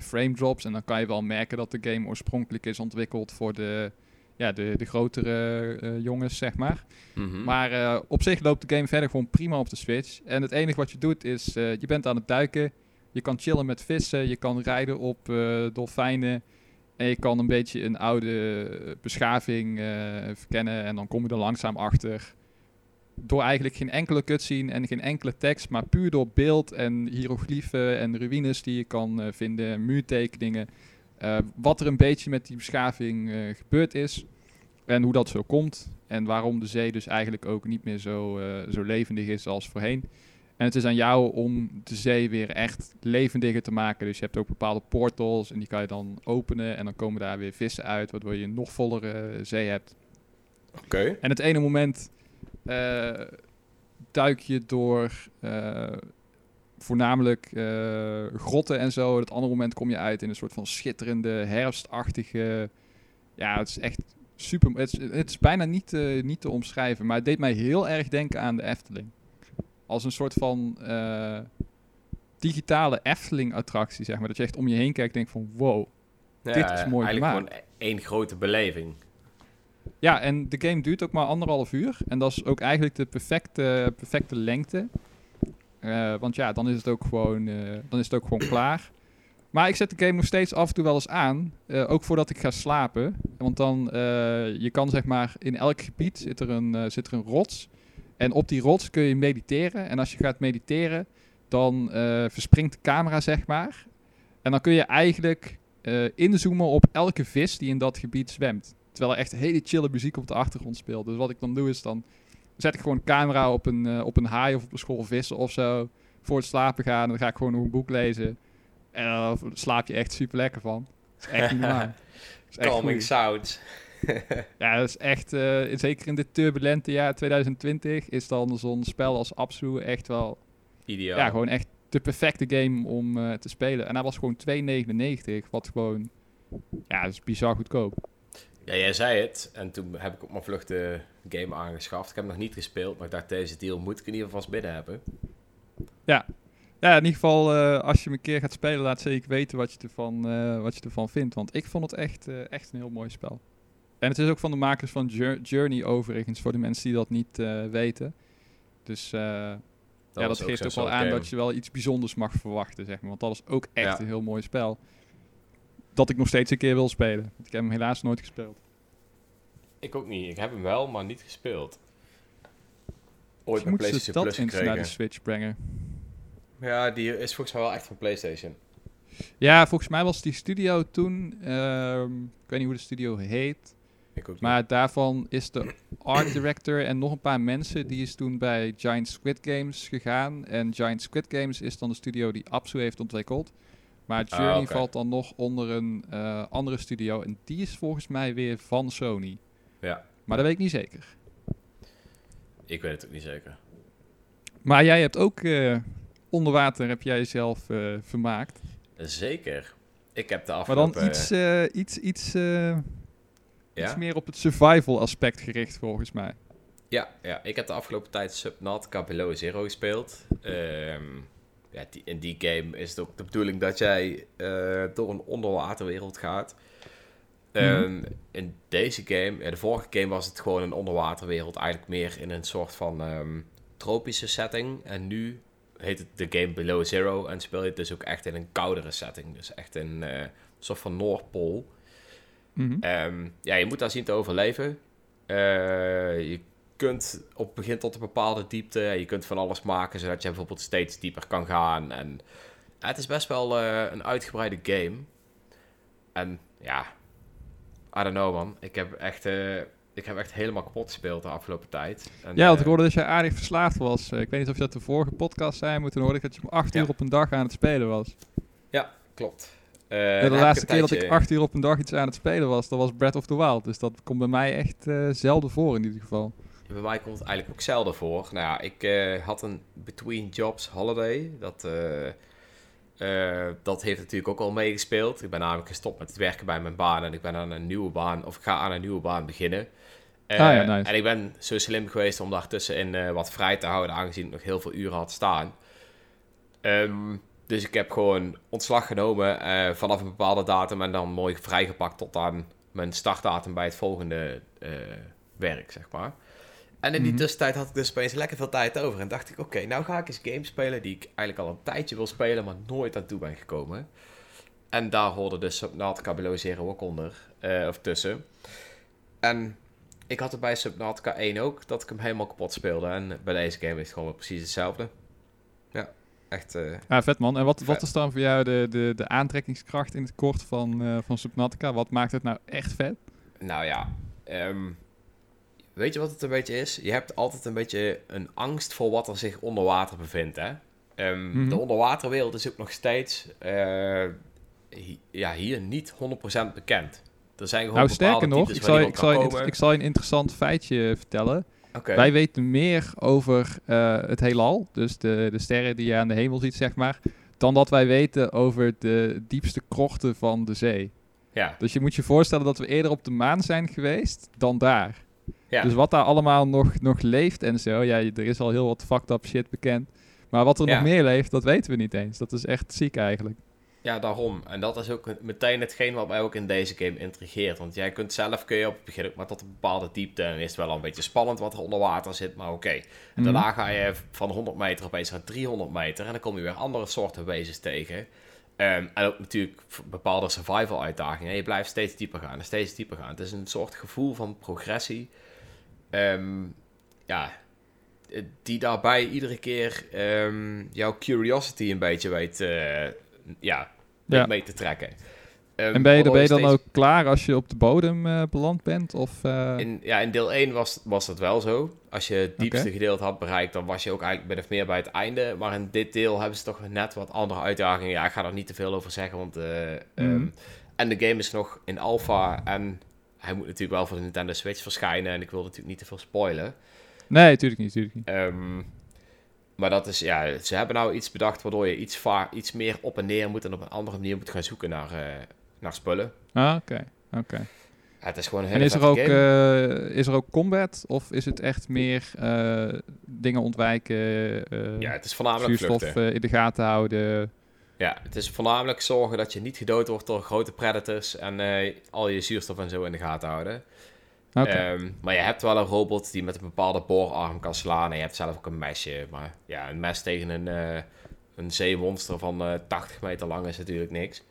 frame drops. En dan kan je wel merken dat de game oorspronkelijk is ontwikkeld voor de, ja, de, de grotere eh, jongens, zeg maar. Mhm. Maar eh, op zich loopt de game verder gewoon prima op de Switch. En het enige wat je doet is, eh, je bent aan het duiken. Je kan chillen met vissen. Je kan rijden op eh, dolfijnen. En je kan een beetje een oude eh, beschaving eh, verkennen. En dan kom je er langzaam achter. Door eigenlijk geen enkele cutscene en geen enkele tekst. Maar puur door beeld en hieroglyphen en ruïnes die je kan eh, vinden. Muurtekeningen. eh, wat er een beetje met die beschaving eh, gebeurd is. En hoe dat zo komt. En waarom de zee dus eigenlijk ook niet meer zo, zo levendig is als voorheen. En het is aan jou om de zee weer echt levendiger te maken. Dus je hebt ook bepaalde portals en die kan je dan openen. En dan komen daar weer vissen uit, waardoor je een nog vollere zee hebt. Oké. En het ene moment duik je door eh, voornamelijk eh, grotten en zo. En het andere moment kom je uit in een soort van schitterende, herfstachtige... Ja, het is echt super... Het is, het is bijna niet, eh, niet te omschrijven, maar het deed mij heel erg denken aan de Efteling. Als een soort van eh, digitale Efteling-attractie, zeg maar. Dat je echt om je heen kijkt en denkt van wow. Ja, Dit is mooi Eigenlijk gemaakt. gewoon één grote beleving. Ja, en de game duurt ook maar anderhalf uur. En dat is ook eigenlijk de perfecte, perfecte lengte. Eh, want ja, dan is het ook gewoon, eh, dan is het ook gewoon klaar. Maar ik zet de game nog steeds af en toe wel eens aan. eh, ook voordat ik ga slapen. Want dan, je kan zeg maar, in elk gebied zit er, een, zit er een rots. En op die rots kun je mediteren. En als je gaat mediteren, dan verspringt de camera, zeg maar. En dan kun je eigenlijk inzoomen op elke vis die in dat gebied zwemt. Terwijl er echt hele chille muziek op de achtergrond speelt. Dus wat ik dan doe is dan zet ik gewoon een camera op een, eh, op een haai of op een school vissen of zo. Voor het slapen gaan. En dan ga ik gewoon nog een boek lezen. En dan slaap je echt super lekker van. Dat is echt niet normaal. Dat is echt Calming sounds. Ja, dat is echt, eh, zeker in dit turbulente jaar 2020, is dan zo'n spel als Absu echt wel, Ideaal. ja, gewoon echt de perfecte game om eh, te spelen. En hij was gewoon 2,99, wat gewoon, ja, dat is bizar goedkoop. Ja, jij zei het. En toen heb ik op mijn vlucht de game aangeschaft. Ik heb hem nog niet gespeeld, maar ik dacht deze deal moet ik in ieder geval vast binnen hebben. Ja, in ieder geval, eh, als je hem een keer gaat spelen, laat zeker weten wat je ervan, eh, wat je ervan vindt. Want ik vond het echt, eh, echt een heel mooi spel. En het is ook van de makers van Jour- Journey overigens, voor de mensen die dat niet weten. Dus eh, ja, dat geeft ook wel aan game. dat je wel iets bijzonders mag verwachten, zeg maar. Want dat is ook echt Ja. een heel mooi spel. Dat ik nog steeds een keer wil spelen. Want ik heb hem helaas nooit gespeeld. Ik ook niet. Ik heb hem wel, maar niet gespeeld. Ooit moeten ze PlayStation dat Plus eens naar de gekregen. Switch brengen. Ja, die is volgens mij wel echt van PlayStation. Ja, volgens mij was die studio toen... ehm, ik weet niet hoe de studio heet. Ik ook niet. Maar daarvan is de art director en nog een paar mensen... die is toen bij Giant Squid Games gegaan. En Giant Squid Games is dan de studio die Absu heeft ontwikkeld. Maar Ah, Journey valt dan nog onder een eh, andere studio. En die is volgens mij weer van Sony. Ja, Maar dat weet ik niet zeker. ik weet het ook niet zeker. Maar jij hebt ook eh, onder water heb jij jezelf eh, vermaakt. Zeker. Ik heb de Maar afgelopen... dan iets, iets, iets, eh, iets ja? meer op het survival aspect gericht volgens mij. Ja, ja, ik heb de afgelopen tijd Subnautica Below Zero gespeeld. Ehm, ja, die, in die game is het ook de bedoeling dat jij eh, door een onderwaterwereld gaat. Ehm, In deze game, ja, de vorige game was het gewoon een onderwaterwereld, eigenlijk meer in een soort van ehm, tropische setting. En nu heet het de game Below Zero en speel je het dus ook echt in een koudere setting. Dus echt in eh, een soort van Noordpool. Mhm. Ehm, ja, je moet daar zien te overleven. Eh, je kunt op begin tot een bepaalde diepte, je kunt van alles maken, zodat je bijvoorbeeld steeds dieper kan gaan. En het is best wel eh, een uitgebreide game. En ja, I don't know man. Ik heb echt, eh, ik heb echt helemaal kapot gespeeld de afgelopen tijd. En, Ja, want ik eh, hoorde dat je aardig verslaafd was. Ik weet niet of je dat de vorige podcast zei, maar toen hoorde ik dat je om acht Ja. uur op een dag aan het spelen was. klopt. Ja, dan de laatste ik keer dat ik acht uur op een dag iets aan het spelen was, dat was Breath of the Wild. Dus dat komt bij mij echt eh, zelden voor in ieder geval. Bij mij komt het eigenlijk ook zelden voor. Nou ja, ik eh, had een between jobs holiday. Dat, eh, eh, dat heeft natuurlijk ook al meegespeeld. Ik ben namelijk gestopt met het werken bij mijn baan en ik ben aan een nieuwe baan, of ik ga aan een nieuwe baan beginnen. Ah ja, nice. En ik ben zo slim geweest om daartussenin eh wat vrij te houden, aangezien ik nog heel veel uren had staan. Ehm, dus ik heb gewoon ontslag genomen vanaf een bepaalde datum en dan mooi vrijgepakt tot aan mijn startdatum bij het volgende werk, zeg maar. En in die Mhm. tussentijd had ik dus opeens lekker veel tijd over. En dacht ik, oké, nou ga ik eens games spelen die ik eigenlijk al een tijdje wil spelen, maar nooit aan toe ben gekomen. En daar hoorde dus Subnautica Below Zero ook onder, eh, of tussen. En ik had het bij Subnautica 1 ook, dat ik hem helemaal kapot speelde. En bij deze game is het gewoon precies hetzelfde. Ja, echt... eh, Ja, vet man. En wat, wat is dan voor jou de, de, de aantrekkingskracht in het kort van, eh, van Subnautica? Wat maakt het nou echt vet? Nou ja, ehm, weet je wat het een beetje is? Je hebt altijd een beetje een angst voor wat er zich onder water bevindt, hè? Ehm, Mhm. De onderwaterwereld is ook nog steeds eh, hi- ja, hier niet 100% bekend. Er zijn gewoon nou, sterker nog, ik zal, je, ik, zal je, ik zal je een interessant feitje vertellen. Wij weten meer over eh, het heelal, dus de, de sterren die je aan de hemel ziet, zeg maar, dan dat wij weten over de diepste krochten van de zee. Ja, Dus je moet je voorstellen dat we eerder op de maan zijn geweest dan daar. Ja. Dus wat daar allemaal nog, nog leeft en zo, ja, er is al heel wat fucked up shit bekend. Maar wat er Ja. nog meer leeft, dat weten we niet eens. Dat is echt ziek eigenlijk. Ja, daarom. En dat is ook meteen hetgeen wat mij ook in deze game intrigeert. Want jij kunt zelf, kun je op het begin ook maar tot een bepaalde diepte. En is het wel een beetje spannend wat er onder water zit, maar oké. En Mhm. daarna ga je van 100 meter opeens naar 300 meter. En dan kom je weer andere soorten wezens tegen. Ehm, en ook natuurlijk bepaalde survival uitdagingen. En je blijft steeds dieper gaan en steeds dieper gaan. Het is een soort gevoel van progressie. Ehm, ja, eh, die daarbij iedere keer ehm, jouw curiosity een beetje weet, eh, ja, mee te trekken. Ehm, En ben je, ben je waardoor dan steeds- ook klaar als je op de bodem eh, beland bent? Of, In, ja, in deel 1 was, was dat wel zo. Als je het diepste gedeelte had bereikt, dan was je ook eigenlijk min of meer bij het einde. Maar in dit deel hebben ze toch net wat andere uitdagingen. Ja, ik ga er niet te veel over zeggen, want... eh, ehm, Mhm. en de game is nog in alpha en hij moet natuurlijk wel voor de Nintendo Switch verschijnen. En ik wil natuurlijk niet te veel spoilen. Nee, natuurlijk niet, natuurlijk niet. Ehm, maar dat is, ja, ze hebben nou iets bedacht waardoor je iets, va- iets meer op en neer moet en op een andere manier moet gaan zoeken naar, eh, naar spullen. Ah, oké. oké. Ja, het is gewoon een En hele is er, ook, eh, is er ook combat? Of is het echt meer eh, dingen ontwijken, ja, het is voornamelijk zuurstof eh, in de gaten houden? Ja, het is voornamelijk zorgen dat je niet gedood wordt door grote predators en eh, al je zuurstof en zo in de gaten houden. Ehm, maar je hebt wel een robot die met een bepaalde boorarm kan slaan en je hebt zelf ook een mesje. Maar ja, een mes tegen een, eh, een zeemonster van eh 80 meter lang is natuurlijk niks.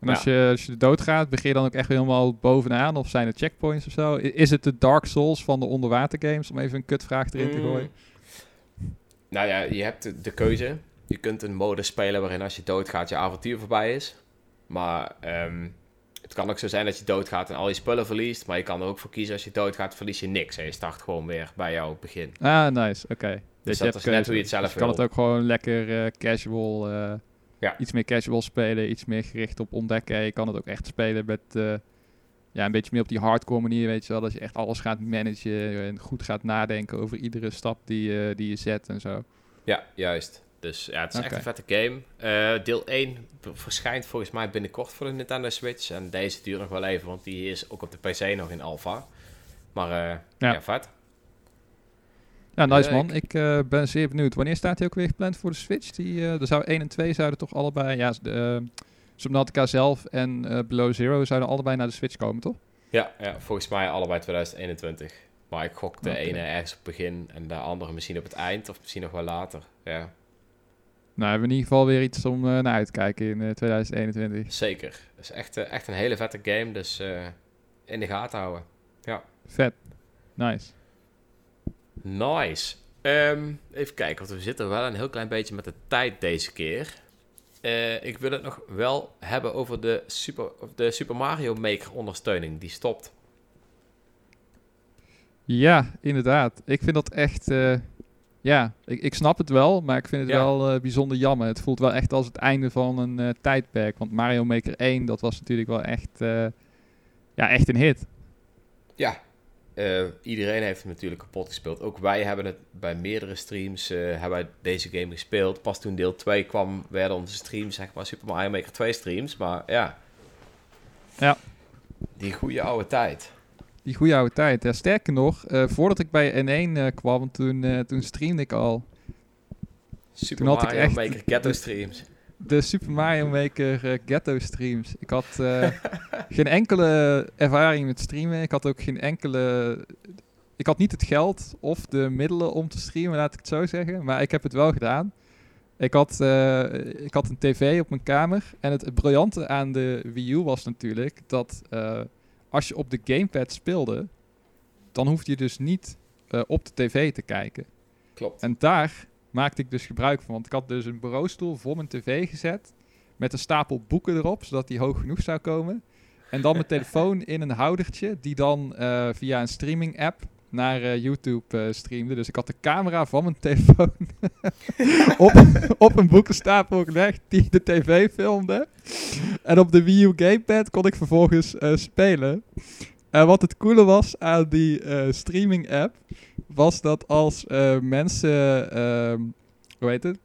en als, je, als je doodgaat, begin je dan ook echt helemaal bovenaan? Of zijn er checkpoints of zo? Is het de Dark Souls van de onderwatergames? Om even een kutvraag erin te Mm. gooien. Nou ja, je hebt de keuze. Je kunt een mode spelen waarin als je doodgaat je avontuur voorbij is. Maar ehm, het kan ook zo zijn dat je doodgaat en al je spullen verliest. Maar je kan er ook voor kiezen als je doodgaat verlies je niks. En je start gewoon weer bij jouw begin. Ah, nice. Oké. Dus je dat is net keuze. hoe je het zelf Dus je kan het ook gewoon lekker eh, casual, eh, Ja. iets meer casual spelen, iets meer gericht op ontdekken. Je kan het ook echt spelen met, eh, ja, een beetje meer op die hardcore manier, weet je wel. Dat je echt alles gaat managen en goed gaat nadenken over iedere stap die, die je zet en zo. Ja, juist. Dus ja, het is echt een vette game. Eh, deel 1 b- verschijnt volgens mij binnenkort voor de Nintendo Switch. En deze duurt nog wel even, want die is ook op de PC nog in alpha. Maar eh, Ja. ja. vet. Ja, nice man. Ik eh, ben zeer benieuwd. Wanneer staat hij ook weer gepland voor de Switch? Die, eh er zou 1 en 2 zouden toch allebei, ja, de, Subnautica zelf en eh, Below Zero zouden allebei naar de Switch komen, toch? Ja, ja, volgens mij allebei 2021. Maar ik gok de ene ergens op het begin en de andere misschien op het eind of misschien nog wel later. Ja, Nou, hebben we in ieder geval weer iets om eh, naar uit te kijken in eh, 2021. zeker. Het is echt, eh, echt een hele vette game, dus eh, in de gaten houden. Vet. Nice. Nice. Ehm, even kijken, want we zitten wel een heel klein beetje met de tijd deze keer. Eh, ik wil het nog wel hebben over de Super, de Super Mario Maker ondersteuning. Die stopt. Ja, inderdaad. Ik vind dat echt... eh, ja, ik, ik snap het wel, maar ik vind het Ja. wel eh, bijzonder jammer. Het voelt wel echt als het einde van een eh, tijdperk. Want Mario Maker 1, dat was natuurlijk wel echt... eh, ja, echt een hit. Ja, eh, iedereen heeft hem natuurlijk kapot gespeeld. Ook wij hebben het bij meerdere streams eh, hebben wij deze game gespeeld. Pas toen deel 2 kwam, werden onze streams, zeg maar, Super Mario Maker 2 streams. Maar ja. Ja. Die goede oude tijd. Die goede oude tijd. Ja, sterker nog, eh, voordat ik bij N1 eh, kwam, toen, eh, toen streamde ik al Super Toen had ik Mario echt- Maker Ghetto streams. de Super Mario Maker Ghetto streams. Ik had geen enkele ervaring met streamen. Ik had ook geen enkele... Ik had niet het geld of de middelen om te streamen, laat ik het zo zeggen. Maar ik heb het wel gedaan. Ik had, ik had een tv op mijn kamer. En het briljante aan de Wii U was natuurlijk dat als je op de gamepad speelde, dan hoefde je dus niet eh, op de tv te kijken. Klopt. En daar maakte ik dus gebruik van. Want ik had dus een bureaustoel voor mijn tv gezet. Met een stapel boeken erop, zodat die hoog genoeg zou komen. En dan mijn telefoon in een houdertje, die dan eh, via een streaming app naar eh, YouTube eh, streamde. Dus ik had de camera van mijn telefoon op, op een boekenstapel gelegd die de tv filmde. En op de Wii U gamepad kon ik vervolgens eh, spelen. En wat het coole was aan die streaming app, was dat als mensen, ehm, hoe heet het,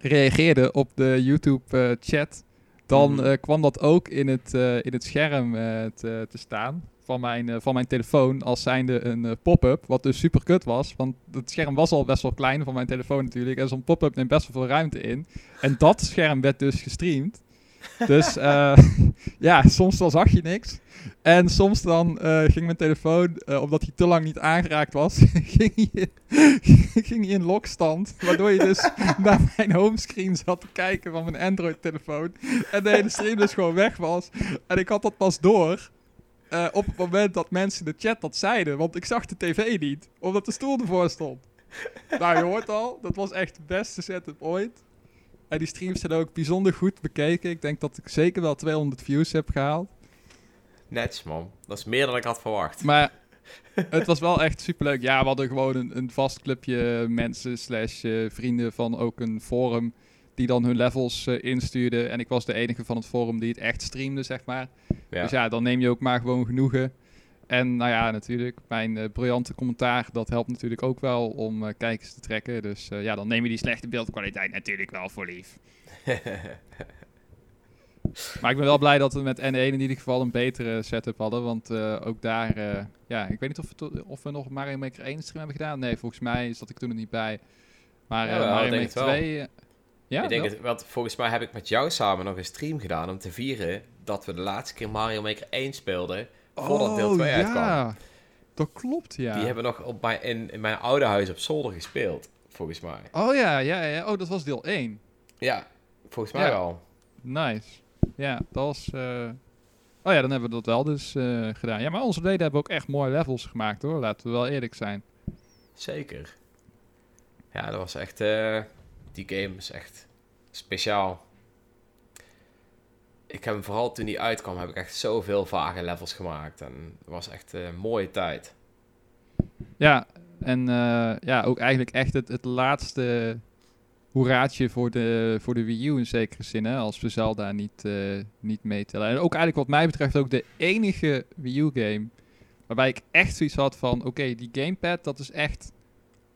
reageerden op de YouTube chat, dan Mhm. kwam dat ook in het, in het scherm te, te staan van mijn, eh, van mijn telefoon als zijnde een eh, pop-up, wat dus super kut was. Want het scherm was al best wel klein van mijn telefoon natuurlijk. En zo'n pop-up neemt best wel veel ruimte in. En dat scherm werd dus gestreamd. Dus eh, ja, soms dan zag je niks. En soms dan ging mijn telefoon, omdat hij te lang niet aangeraakt was, ging hij, ging hij in lokstand. Waardoor je dus naar mijn homescreen zat te kijken van mijn Android-telefoon. En de hele stream dus gewoon weg was. En ik had dat pas door eh, op het moment dat mensen in de chat dat zeiden. Want ik zag de tv niet, omdat de stoel ervoor stond. Nou, je hoort al, dat was echt de beste setup ooit. En die streams zijn ook bijzonder goed bekeken. Ik denk dat ik zeker wel 200 views heb gehaald. Netjes, man. Dat is meer dan ik had verwacht. Maar het was wel echt superleuk. Ja, we hadden gewoon een, een vast clubje mensen slash eh, vrienden van ook een forum... die dan hun levels eh, instuurden. En ik was de enige van het forum die het echt streamde, zeg maar. Ja. Dus ja, dan neem je ook maar gewoon genoegen. En nou ja, natuurlijk, mijn eh, briljante commentaar, dat helpt natuurlijk ook wel om eh, kijkers te trekken. Dus ja, dan neem je die slechte beeldkwaliteit natuurlijk wel voor lief. Maar ik ben wel blij dat we met N1 in ieder geval een betere setup hadden. Want ook daar, ja, ik weet niet of we, of we nog Mario Maker 1 stream hebben gedaan. Nee, volgens mij zat ik toen er niet bij. Maar Mario Maker het wel. 2... ja, ik denk wel? het, want volgens mij heb ik met jou samen nog een stream gedaan om te vieren dat we de laatste keer Mario Maker 1 speelden voordat deel 2 uitkwam. Oh, ja. Dat klopt, ja. Die hebben nog op mijn, in, in mijn oude huis op zolder gespeeld, volgens mij. Oh ja, ja, ja. Oh, dat was deel 1. Ja, volgens mij Ja. wel. Nice. Ja, dat was... eh, Oh ja, dan hebben we dat wel dus eh, gedaan. Ja, maar onze leden hebben ook echt mooie levels gemaakt hoor. Laten we wel eerlijk zijn. Zeker. Ja, dat was echt... eh, die game is echt speciaal. Ik heb hem vooral toen die uitkwam, heb ik echt zoveel vage levels gemaakt. En het was echt een mooie tijd. Ja, en eh, ja, ook eigenlijk echt het, het laatste hoeraatje voor de, voor de Wii U in zekere zin, hè, als we Zelda niet, eh, niet meetellen. En ook eigenlijk wat mij betreft ook de enige Wii U-game waarbij ik echt zoiets had van, oké, die gamepad, dat is echt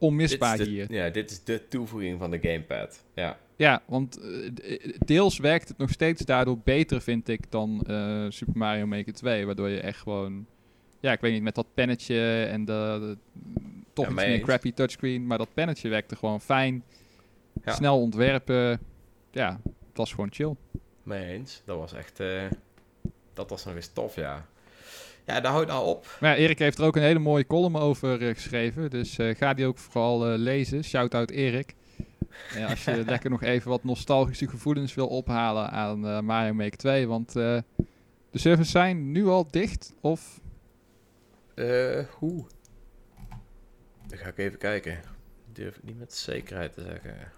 onmisbaar dit is de, hier. Ja, dit is de toevoeging van de gamepad. Ja, Ja, want eh, deels werkt het nog steeds daardoor beter, vind ik, dan eh, Super Mario Maker 2. Waardoor je echt gewoon, ja, ik weet niet, met dat pennetje en de, de- toch Ja, iets mee meer crappy touchscreen. Maar dat pennetje werkte gewoon fijn. Ja. Snel ontwerpen. Ja, het was gewoon chill. mee eens. Dat was echt... eh, dat was nog eens tof, ja. Ja, daar houdt nou op. Maar ja, Erik heeft er ook een hele mooie column over eh, geschreven. Dus eh, ga die ook vooral eh, lezen. Shout-out Erik. Ja, als je lekker nog even wat nostalgische gevoelens wil ophalen aan eh, Mario Maker 2. Want eh, de servers zijn nu al dicht. Of Eh, hoe? Dan ga ik even kijken. Durf ik niet met zekerheid te zeggen.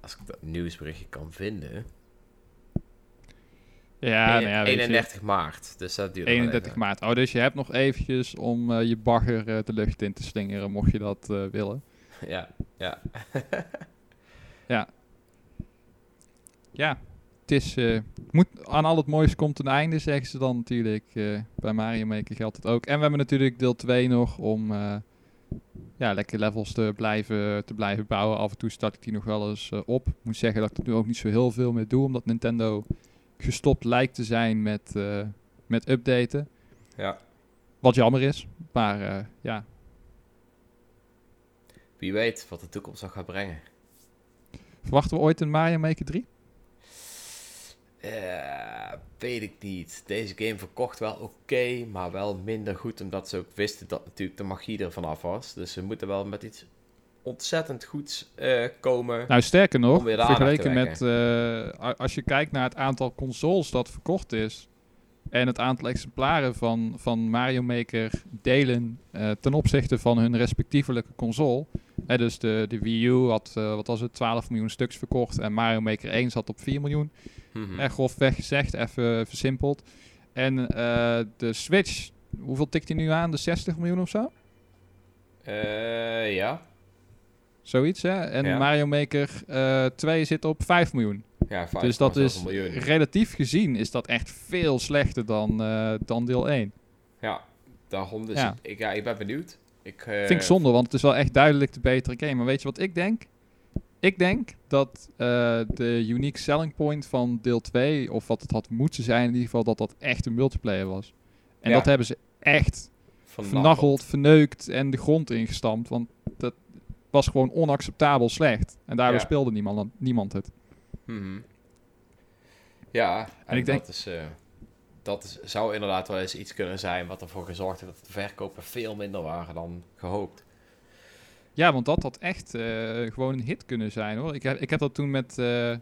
Als ik dat nieuwsberichtje kan vinden. Ja, nou ja, weet je, 31 maart. Dus dat duurt nog wel 31 even. maart. Oh, dus je hebt nog eventjes om eh, je bagger eh, de lucht in te slingeren, mocht je dat eh, willen. Ja, ja. Ja, het is... moet, aan al het moois komt een einde, zeggen ze dan natuurlijk. bij Mario Maker geldt het ook. En we hebben natuurlijk deel 2 nog om... ja, lekker levels te blijven, te blijven bouwen. Af en toe start ik die nog wel eens op. Ik moet zeggen dat ik er nu ook niet zo heel veel mee doe, omdat Nintendo gestopt lijkt te zijn met, eh, met updaten. ja. Wat jammer is, maar eh, ja. Wie weet wat de toekomst nog gaat brengen. Verwachten we ooit een Mario Maker 3? Eh, weet ik niet. Deze game verkocht wel oké, maar wel minder goed. Omdat ze ook wisten dat natuurlijk de magie er vanaf was. Dus ze moeten wel met iets ontzettend goeds eh, komen. Nou, sterker nog, vergeleken met... eh, als je kijkt naar het aantal consoles dat verkocht is... en het aantal exemplaren van, van Mario Maker delen... eh, ten opzichte van hun respectievelijke console... Hè, dus de, de Wii U had, wat was het, 12 miljoen stuks verkocht... en Mario Maker 1 zat op 4 miljoen. Mhm. Echt grofweg gezegd, even versimpeld. En de Switch, hoeveel tikt hij nu aan? De 60 miljoen of zo? Ja. Zoiets, hè? En Ja. Mario Maker eh 2 zit op 5 miljoen. ja vijf dus dat is, relatief gezien, is dat echt veel slechter dan, eh, dan deel 1. Ja, daarom dus. Ja. Ik, ja, ik ben benieuwd. Ik, eh, Vind ik zonde, want het is wel echt duidelijk de betere game. Maar weet je wat ik denk? Ik denk dat uh, de unique selling point van deel 2, of wat het had moeten zijn in ieder geval, dat dat echt een multiplayer was. En Ja. dat hebben ze echt vernacheld, verneukt en de grond ingestampt. Want dat was gewoon onacceptabel slecht. En daardoor Ja. speelde niemand, niemand het. Mhm. Ja, en, ik denk- dat, is, eh, dat is, zou inderdaad wel eens iets kunnen zijn wat ervoor gezorgd heeft dat de verkopen veel minder waren dan gehoopt. Ja, want dat had echt eh, gewoon een hit kunnen zijn hoor. Ik heb, ik heb dat toen met, eh,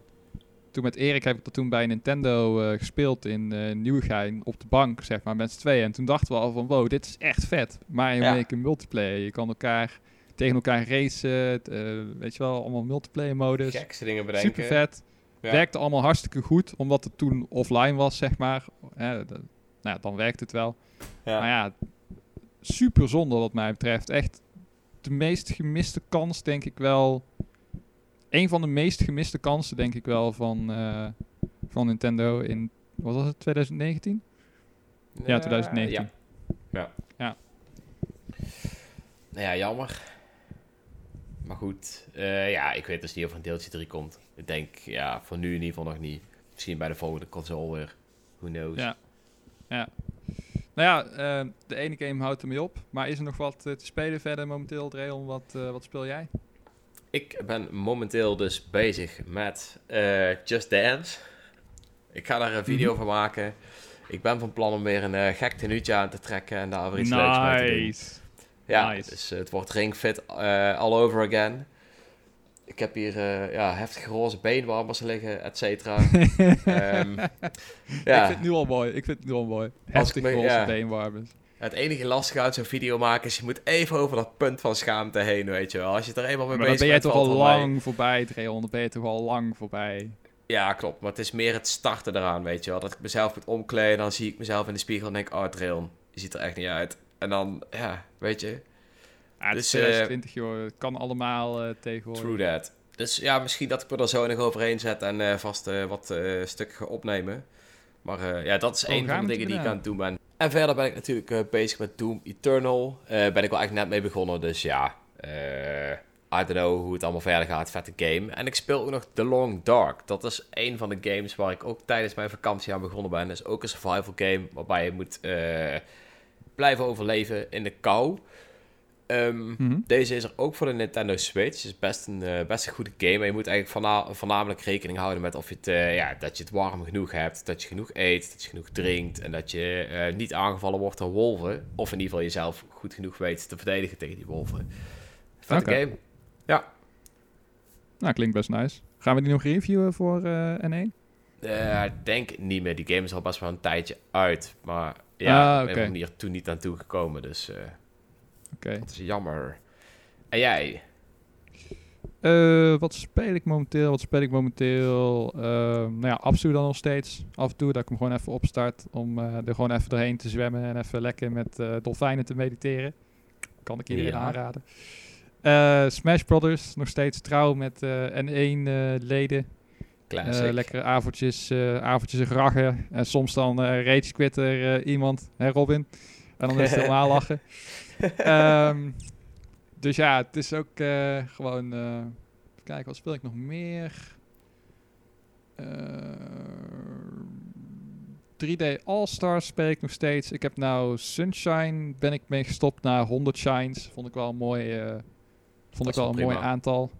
toen met Erik heb ik dat toen bij Nintendo gespeeld in Nieuwegein op de bank, zeg maar, met z'n tweeën. En toen dachten we al van wow, dit is echt vet. Mario Ja. Maker multiplayer. Je kan elkaar tegen elkaar racen, eh, weet je wel, allemaal multiplayer modus. Dingen bedenken. Super vet. Ja. Werkte allemaal hartstikke goed, omdat het toen offline was, zeg maar. Eh, d- nou ja, dan werkt het wel. Ja. Maar ja, super zonde wat mij betreft. Echt de meest gemiste kans, denk ik wel. Een van de meest gemiste kansen, denk ik wel, van, eh, van Nintendo in, wat was het, 2019? Ja, 2019. Ja. Ja. Ja. Nou ja, jammer. Maar goed, eh, ja, ik weet dus niet of er een deeltje 3 komt. Ik denk, ja, voor nu in ieder geval nog niet. Misschien bij de volgende console weer. Who knows. Ja. Ja. Nou ja, eh, de ene game houdt ermee op. Maar is er nog wat eh, te spelen verder momenteel, Dreon? Wat, wat speel jij? Ik ben momenteel dus bezig met Just Dance. Ik ga daar een video Mhm. van maken. Ik ben van plan om weer een gek tenuutje aan te trekken en daar weer iets leuks mee te doen. Ja, Nice. dus eh, het wordt ringfit eh, all over again. Ik heb hier eh, ja, heftige roze beenwarmers liggen, et cetera. Ehm, Ik ja, vind het nu al mooi. Ik vind het nu al mooi. Als ik Heftig me- roze ja. beenwarmers. het enige lastige uit zo'n video maken is, je moet even over dat punt van schaamte heen, weet je wel. Als je er eenmaal mee Maar dan bezig ben jij bent, toch al lang voorbij, Dreon. Dan ben je toch al lang voorbij. Ja, klopt. Maar het is meer het starten eraan, weet je wel. Dat ik mezelf moet omkleden, dan zie ik mezelf in de spiegel en denk, oh, Trail, je ziet er echt niet uit. En dan, ja, weet je, Ja, is Dus, eh, 2020, joh. Het kan allemaal eh, tegenwoordig. true that. Dus ja, misschien dat ik me er zo nog overheen zet en eh, vast eh, wat eh, stukken ga opnemen. Maar eh, ja, dat is Oh, een van de dingen die ik aan het doen ben. En verder ben ik natuurlijk eh, bezig met Doom Eternal. Eh ben ik wel echt net mee begonnen, dus ja. eh I don't know hoe het allemaal verder gaat. Vette game. En ik speel ook nog The Long Dark. Dat is een van de games waar ik ook tijdens mijn vakantie aan begonnen ben. Dat is ook een survival game waarbij je moet eh, blijven overleven in de kou. Ehm, Mhm. deze is er ook voor de Nintendo Switch. Het is best een, eh, best een goede game. Maar je moet eigenlijk voorna- voornamelijk rekening houden met of je het, eh, ja, dat je het warm genoeg hebt. Dat je genoeg eet, dat je genoeg drinkt. En dat je eh, niet aangevallen wordt door wolven. Of in ieder geval jezelf goed genoeg weet te verdedigen tegen die wolven. Vette Oké. game. Nou, klinkt best nice. Gaan we die nog reviewen voor eh, N1? Eh, Ik denk niet meer. Die game is al best wel een tijdje uit. Maar ja, Ah, ik ben er hier toen niet aan toegekomen. Dus eh, Oké. dat is jammer. En jij? Eh, wat speel ik momenteel? Wat speel ik momenteel? Eh, nou ja, Absu dan nog steeds. Af en toe dat ik hem gewoon even opstart om eh, er gewoon even doorheen te zwemmen en even lekker met dolfijnen te mediteren. Kan ik iedereen Ja. aanraden. Smash Brothers, nog steeds trouw met eh N1-leden. Classic. Eh, lekkere avondjes, eh avondjes rachen. En soms dan eh rage quitter iemand, hè Robin. En dan is het helemaal lachen. Ehm, dus ja, het is ook gewoon... kijken, wat speel ik nog meer? Eh, 3D All-Stars speel ik nog steeds. Ik heb nou Sunshine, ben ik mee gestopt naar 100 shines. Vond ik wel een mooi, vond ik wel een mooi aantal.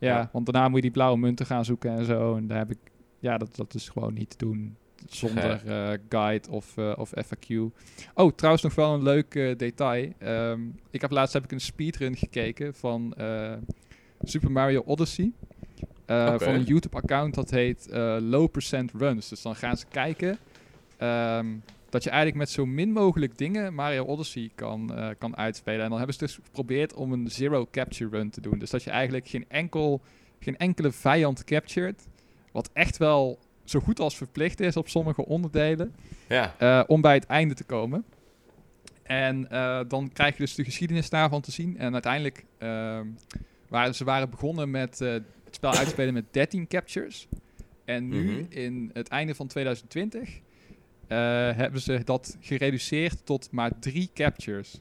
Ja, Ja. want daarna moet je die blauwe munten gaan zoeken en zo. En daar heb ik, ja, dat, dat is gewoon niet te doen zonder eh, guide of, eh, of FAQ. Oh, trouwens nog wel een leuk eh, detail. Ehm, ik heb laatst heb ik een speedrun gekeken van Super Mario Odyssey. Van een YouTube-account dat heet Low Percent Runs. Dus dan gaan ze kijken ehm, dat je eigenlijk met zo min mogelijk dingen Mario Odyssey kan, eh, kan uitspelen. En dan hebben ze dus geprobeerd om een zero capture run te doen. Dus dat je eigenlijk geen, enkel, geen enkele vijand captured. Wat echt wel zo goed als verplicht is op sommige onderdelen. Ja. eh, om bij het einde te komen. En eh, dan krijg je dus de geschiedenis daarvan te zien. En uiteindelijk ehm, waren ze waren begonnen met het spel uitspelen met 13 captures. En nu, Mhm. in het einde van 2020, eh, hebben ze dat gereduceerd tot maar drie captures.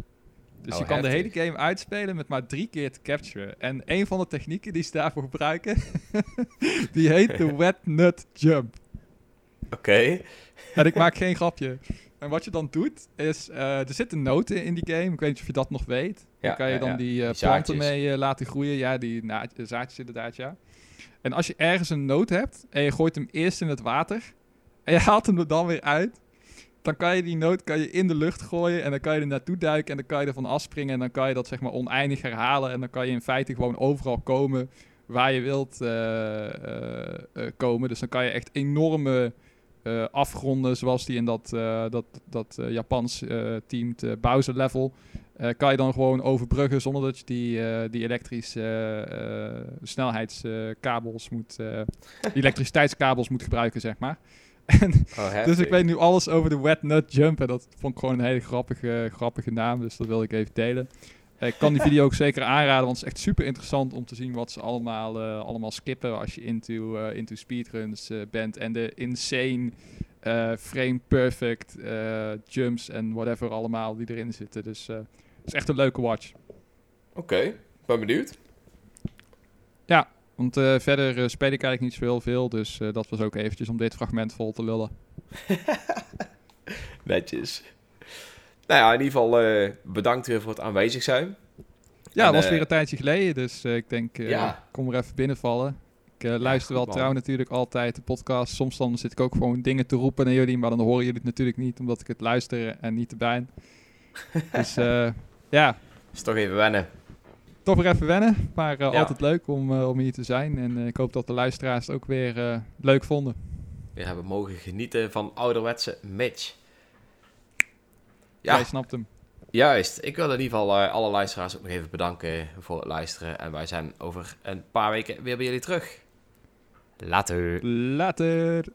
Dus Oh, je kan de hele game uitspelen met maar drie keer te capturen. En een van de technieken die ze daarvoor gebruiken, die heet de wet nut jump. Oké. En ik maak geen grapje. En wat je dan doet, is... eh, er zitten noten in die game. Ik weet niet of je dat nog weet. Ja, dan kan je ja, dan ja. die, eh, Die planten mee eh, laten groeien. Ja, die zaadjes inderdaad, ja. En als je ergens een noot hebt en je gooit hem eerst in het water... je haalt hem er dan weer uit... dan kan je die noot kan je in de lucht gooien... en dan kan je er naartoe duiken en dan kan je ervan afspringen... en dan kan je dat zeg maar oneindig herhalen... en dan kan je in feite gewoon overal komen waar je wilt eh, eh, eh, komen. Dus dan kan je echt enorme eh, afgronden... zoals die in dat, dat, dat Japans eh, Bowser level... kan je dan gewoon overbruggen zonder dat je die, die elektrische snelheidskabels moet, elektriciteitskabels moet gebruiken, zeg maar. En, Oh, dus ik weet nu alles over de Wet Nut Jump en dat vond ik gewoon een hele grappige, grappige naam, dus dat wil ik even delen. Eh, Ik kan die video ook zeker aanraden, want het is echt super interessant om te zien wat ze allemaal, eh, allemaal skippen als je into, eh, into speedruns bent. En de insane frame perfect jumps en whatever allemaal die erin zitten. Dus het is echt een leuke watch. Oké, ben benieuwd. Want eh, verder eh, speel ik eigenlijk niet zo heel veel, dus eh, dat was ook eventjes om dit fragment vol te lullen. Netjes. Nou ja, in ieder geval bedankt weer voor het aanwezig zijn. Ja, En, het was weer een tijdje geleden, dus ik denk, Ja. kom er even binnenvallen. Ik luister wel trouw natuurlijk altijd de podcast. Soms dan zit ik ook gewoon dingen te roepen naar jullie, maar dan horen jullie het natuurlijk niet, omdat ik het luister en niet erbij. dus eh, ja, Is toch even wennen. Toch weer even wennen, maar eh, Ja. altijd leuk om, eh, om hier te zijn. En eh, ik hoop dat de luisteraars het ook weer leuk vonden. Weer hebben mogen genieten van ouderwetse Mitch. Jij Ja, snapt hem. juist. Ik wil in ieder geval alle luisteraars ook nog even bedanken voor het luisteren. En wij zijn over een paar weken weer bij jullie terug. Later. Later!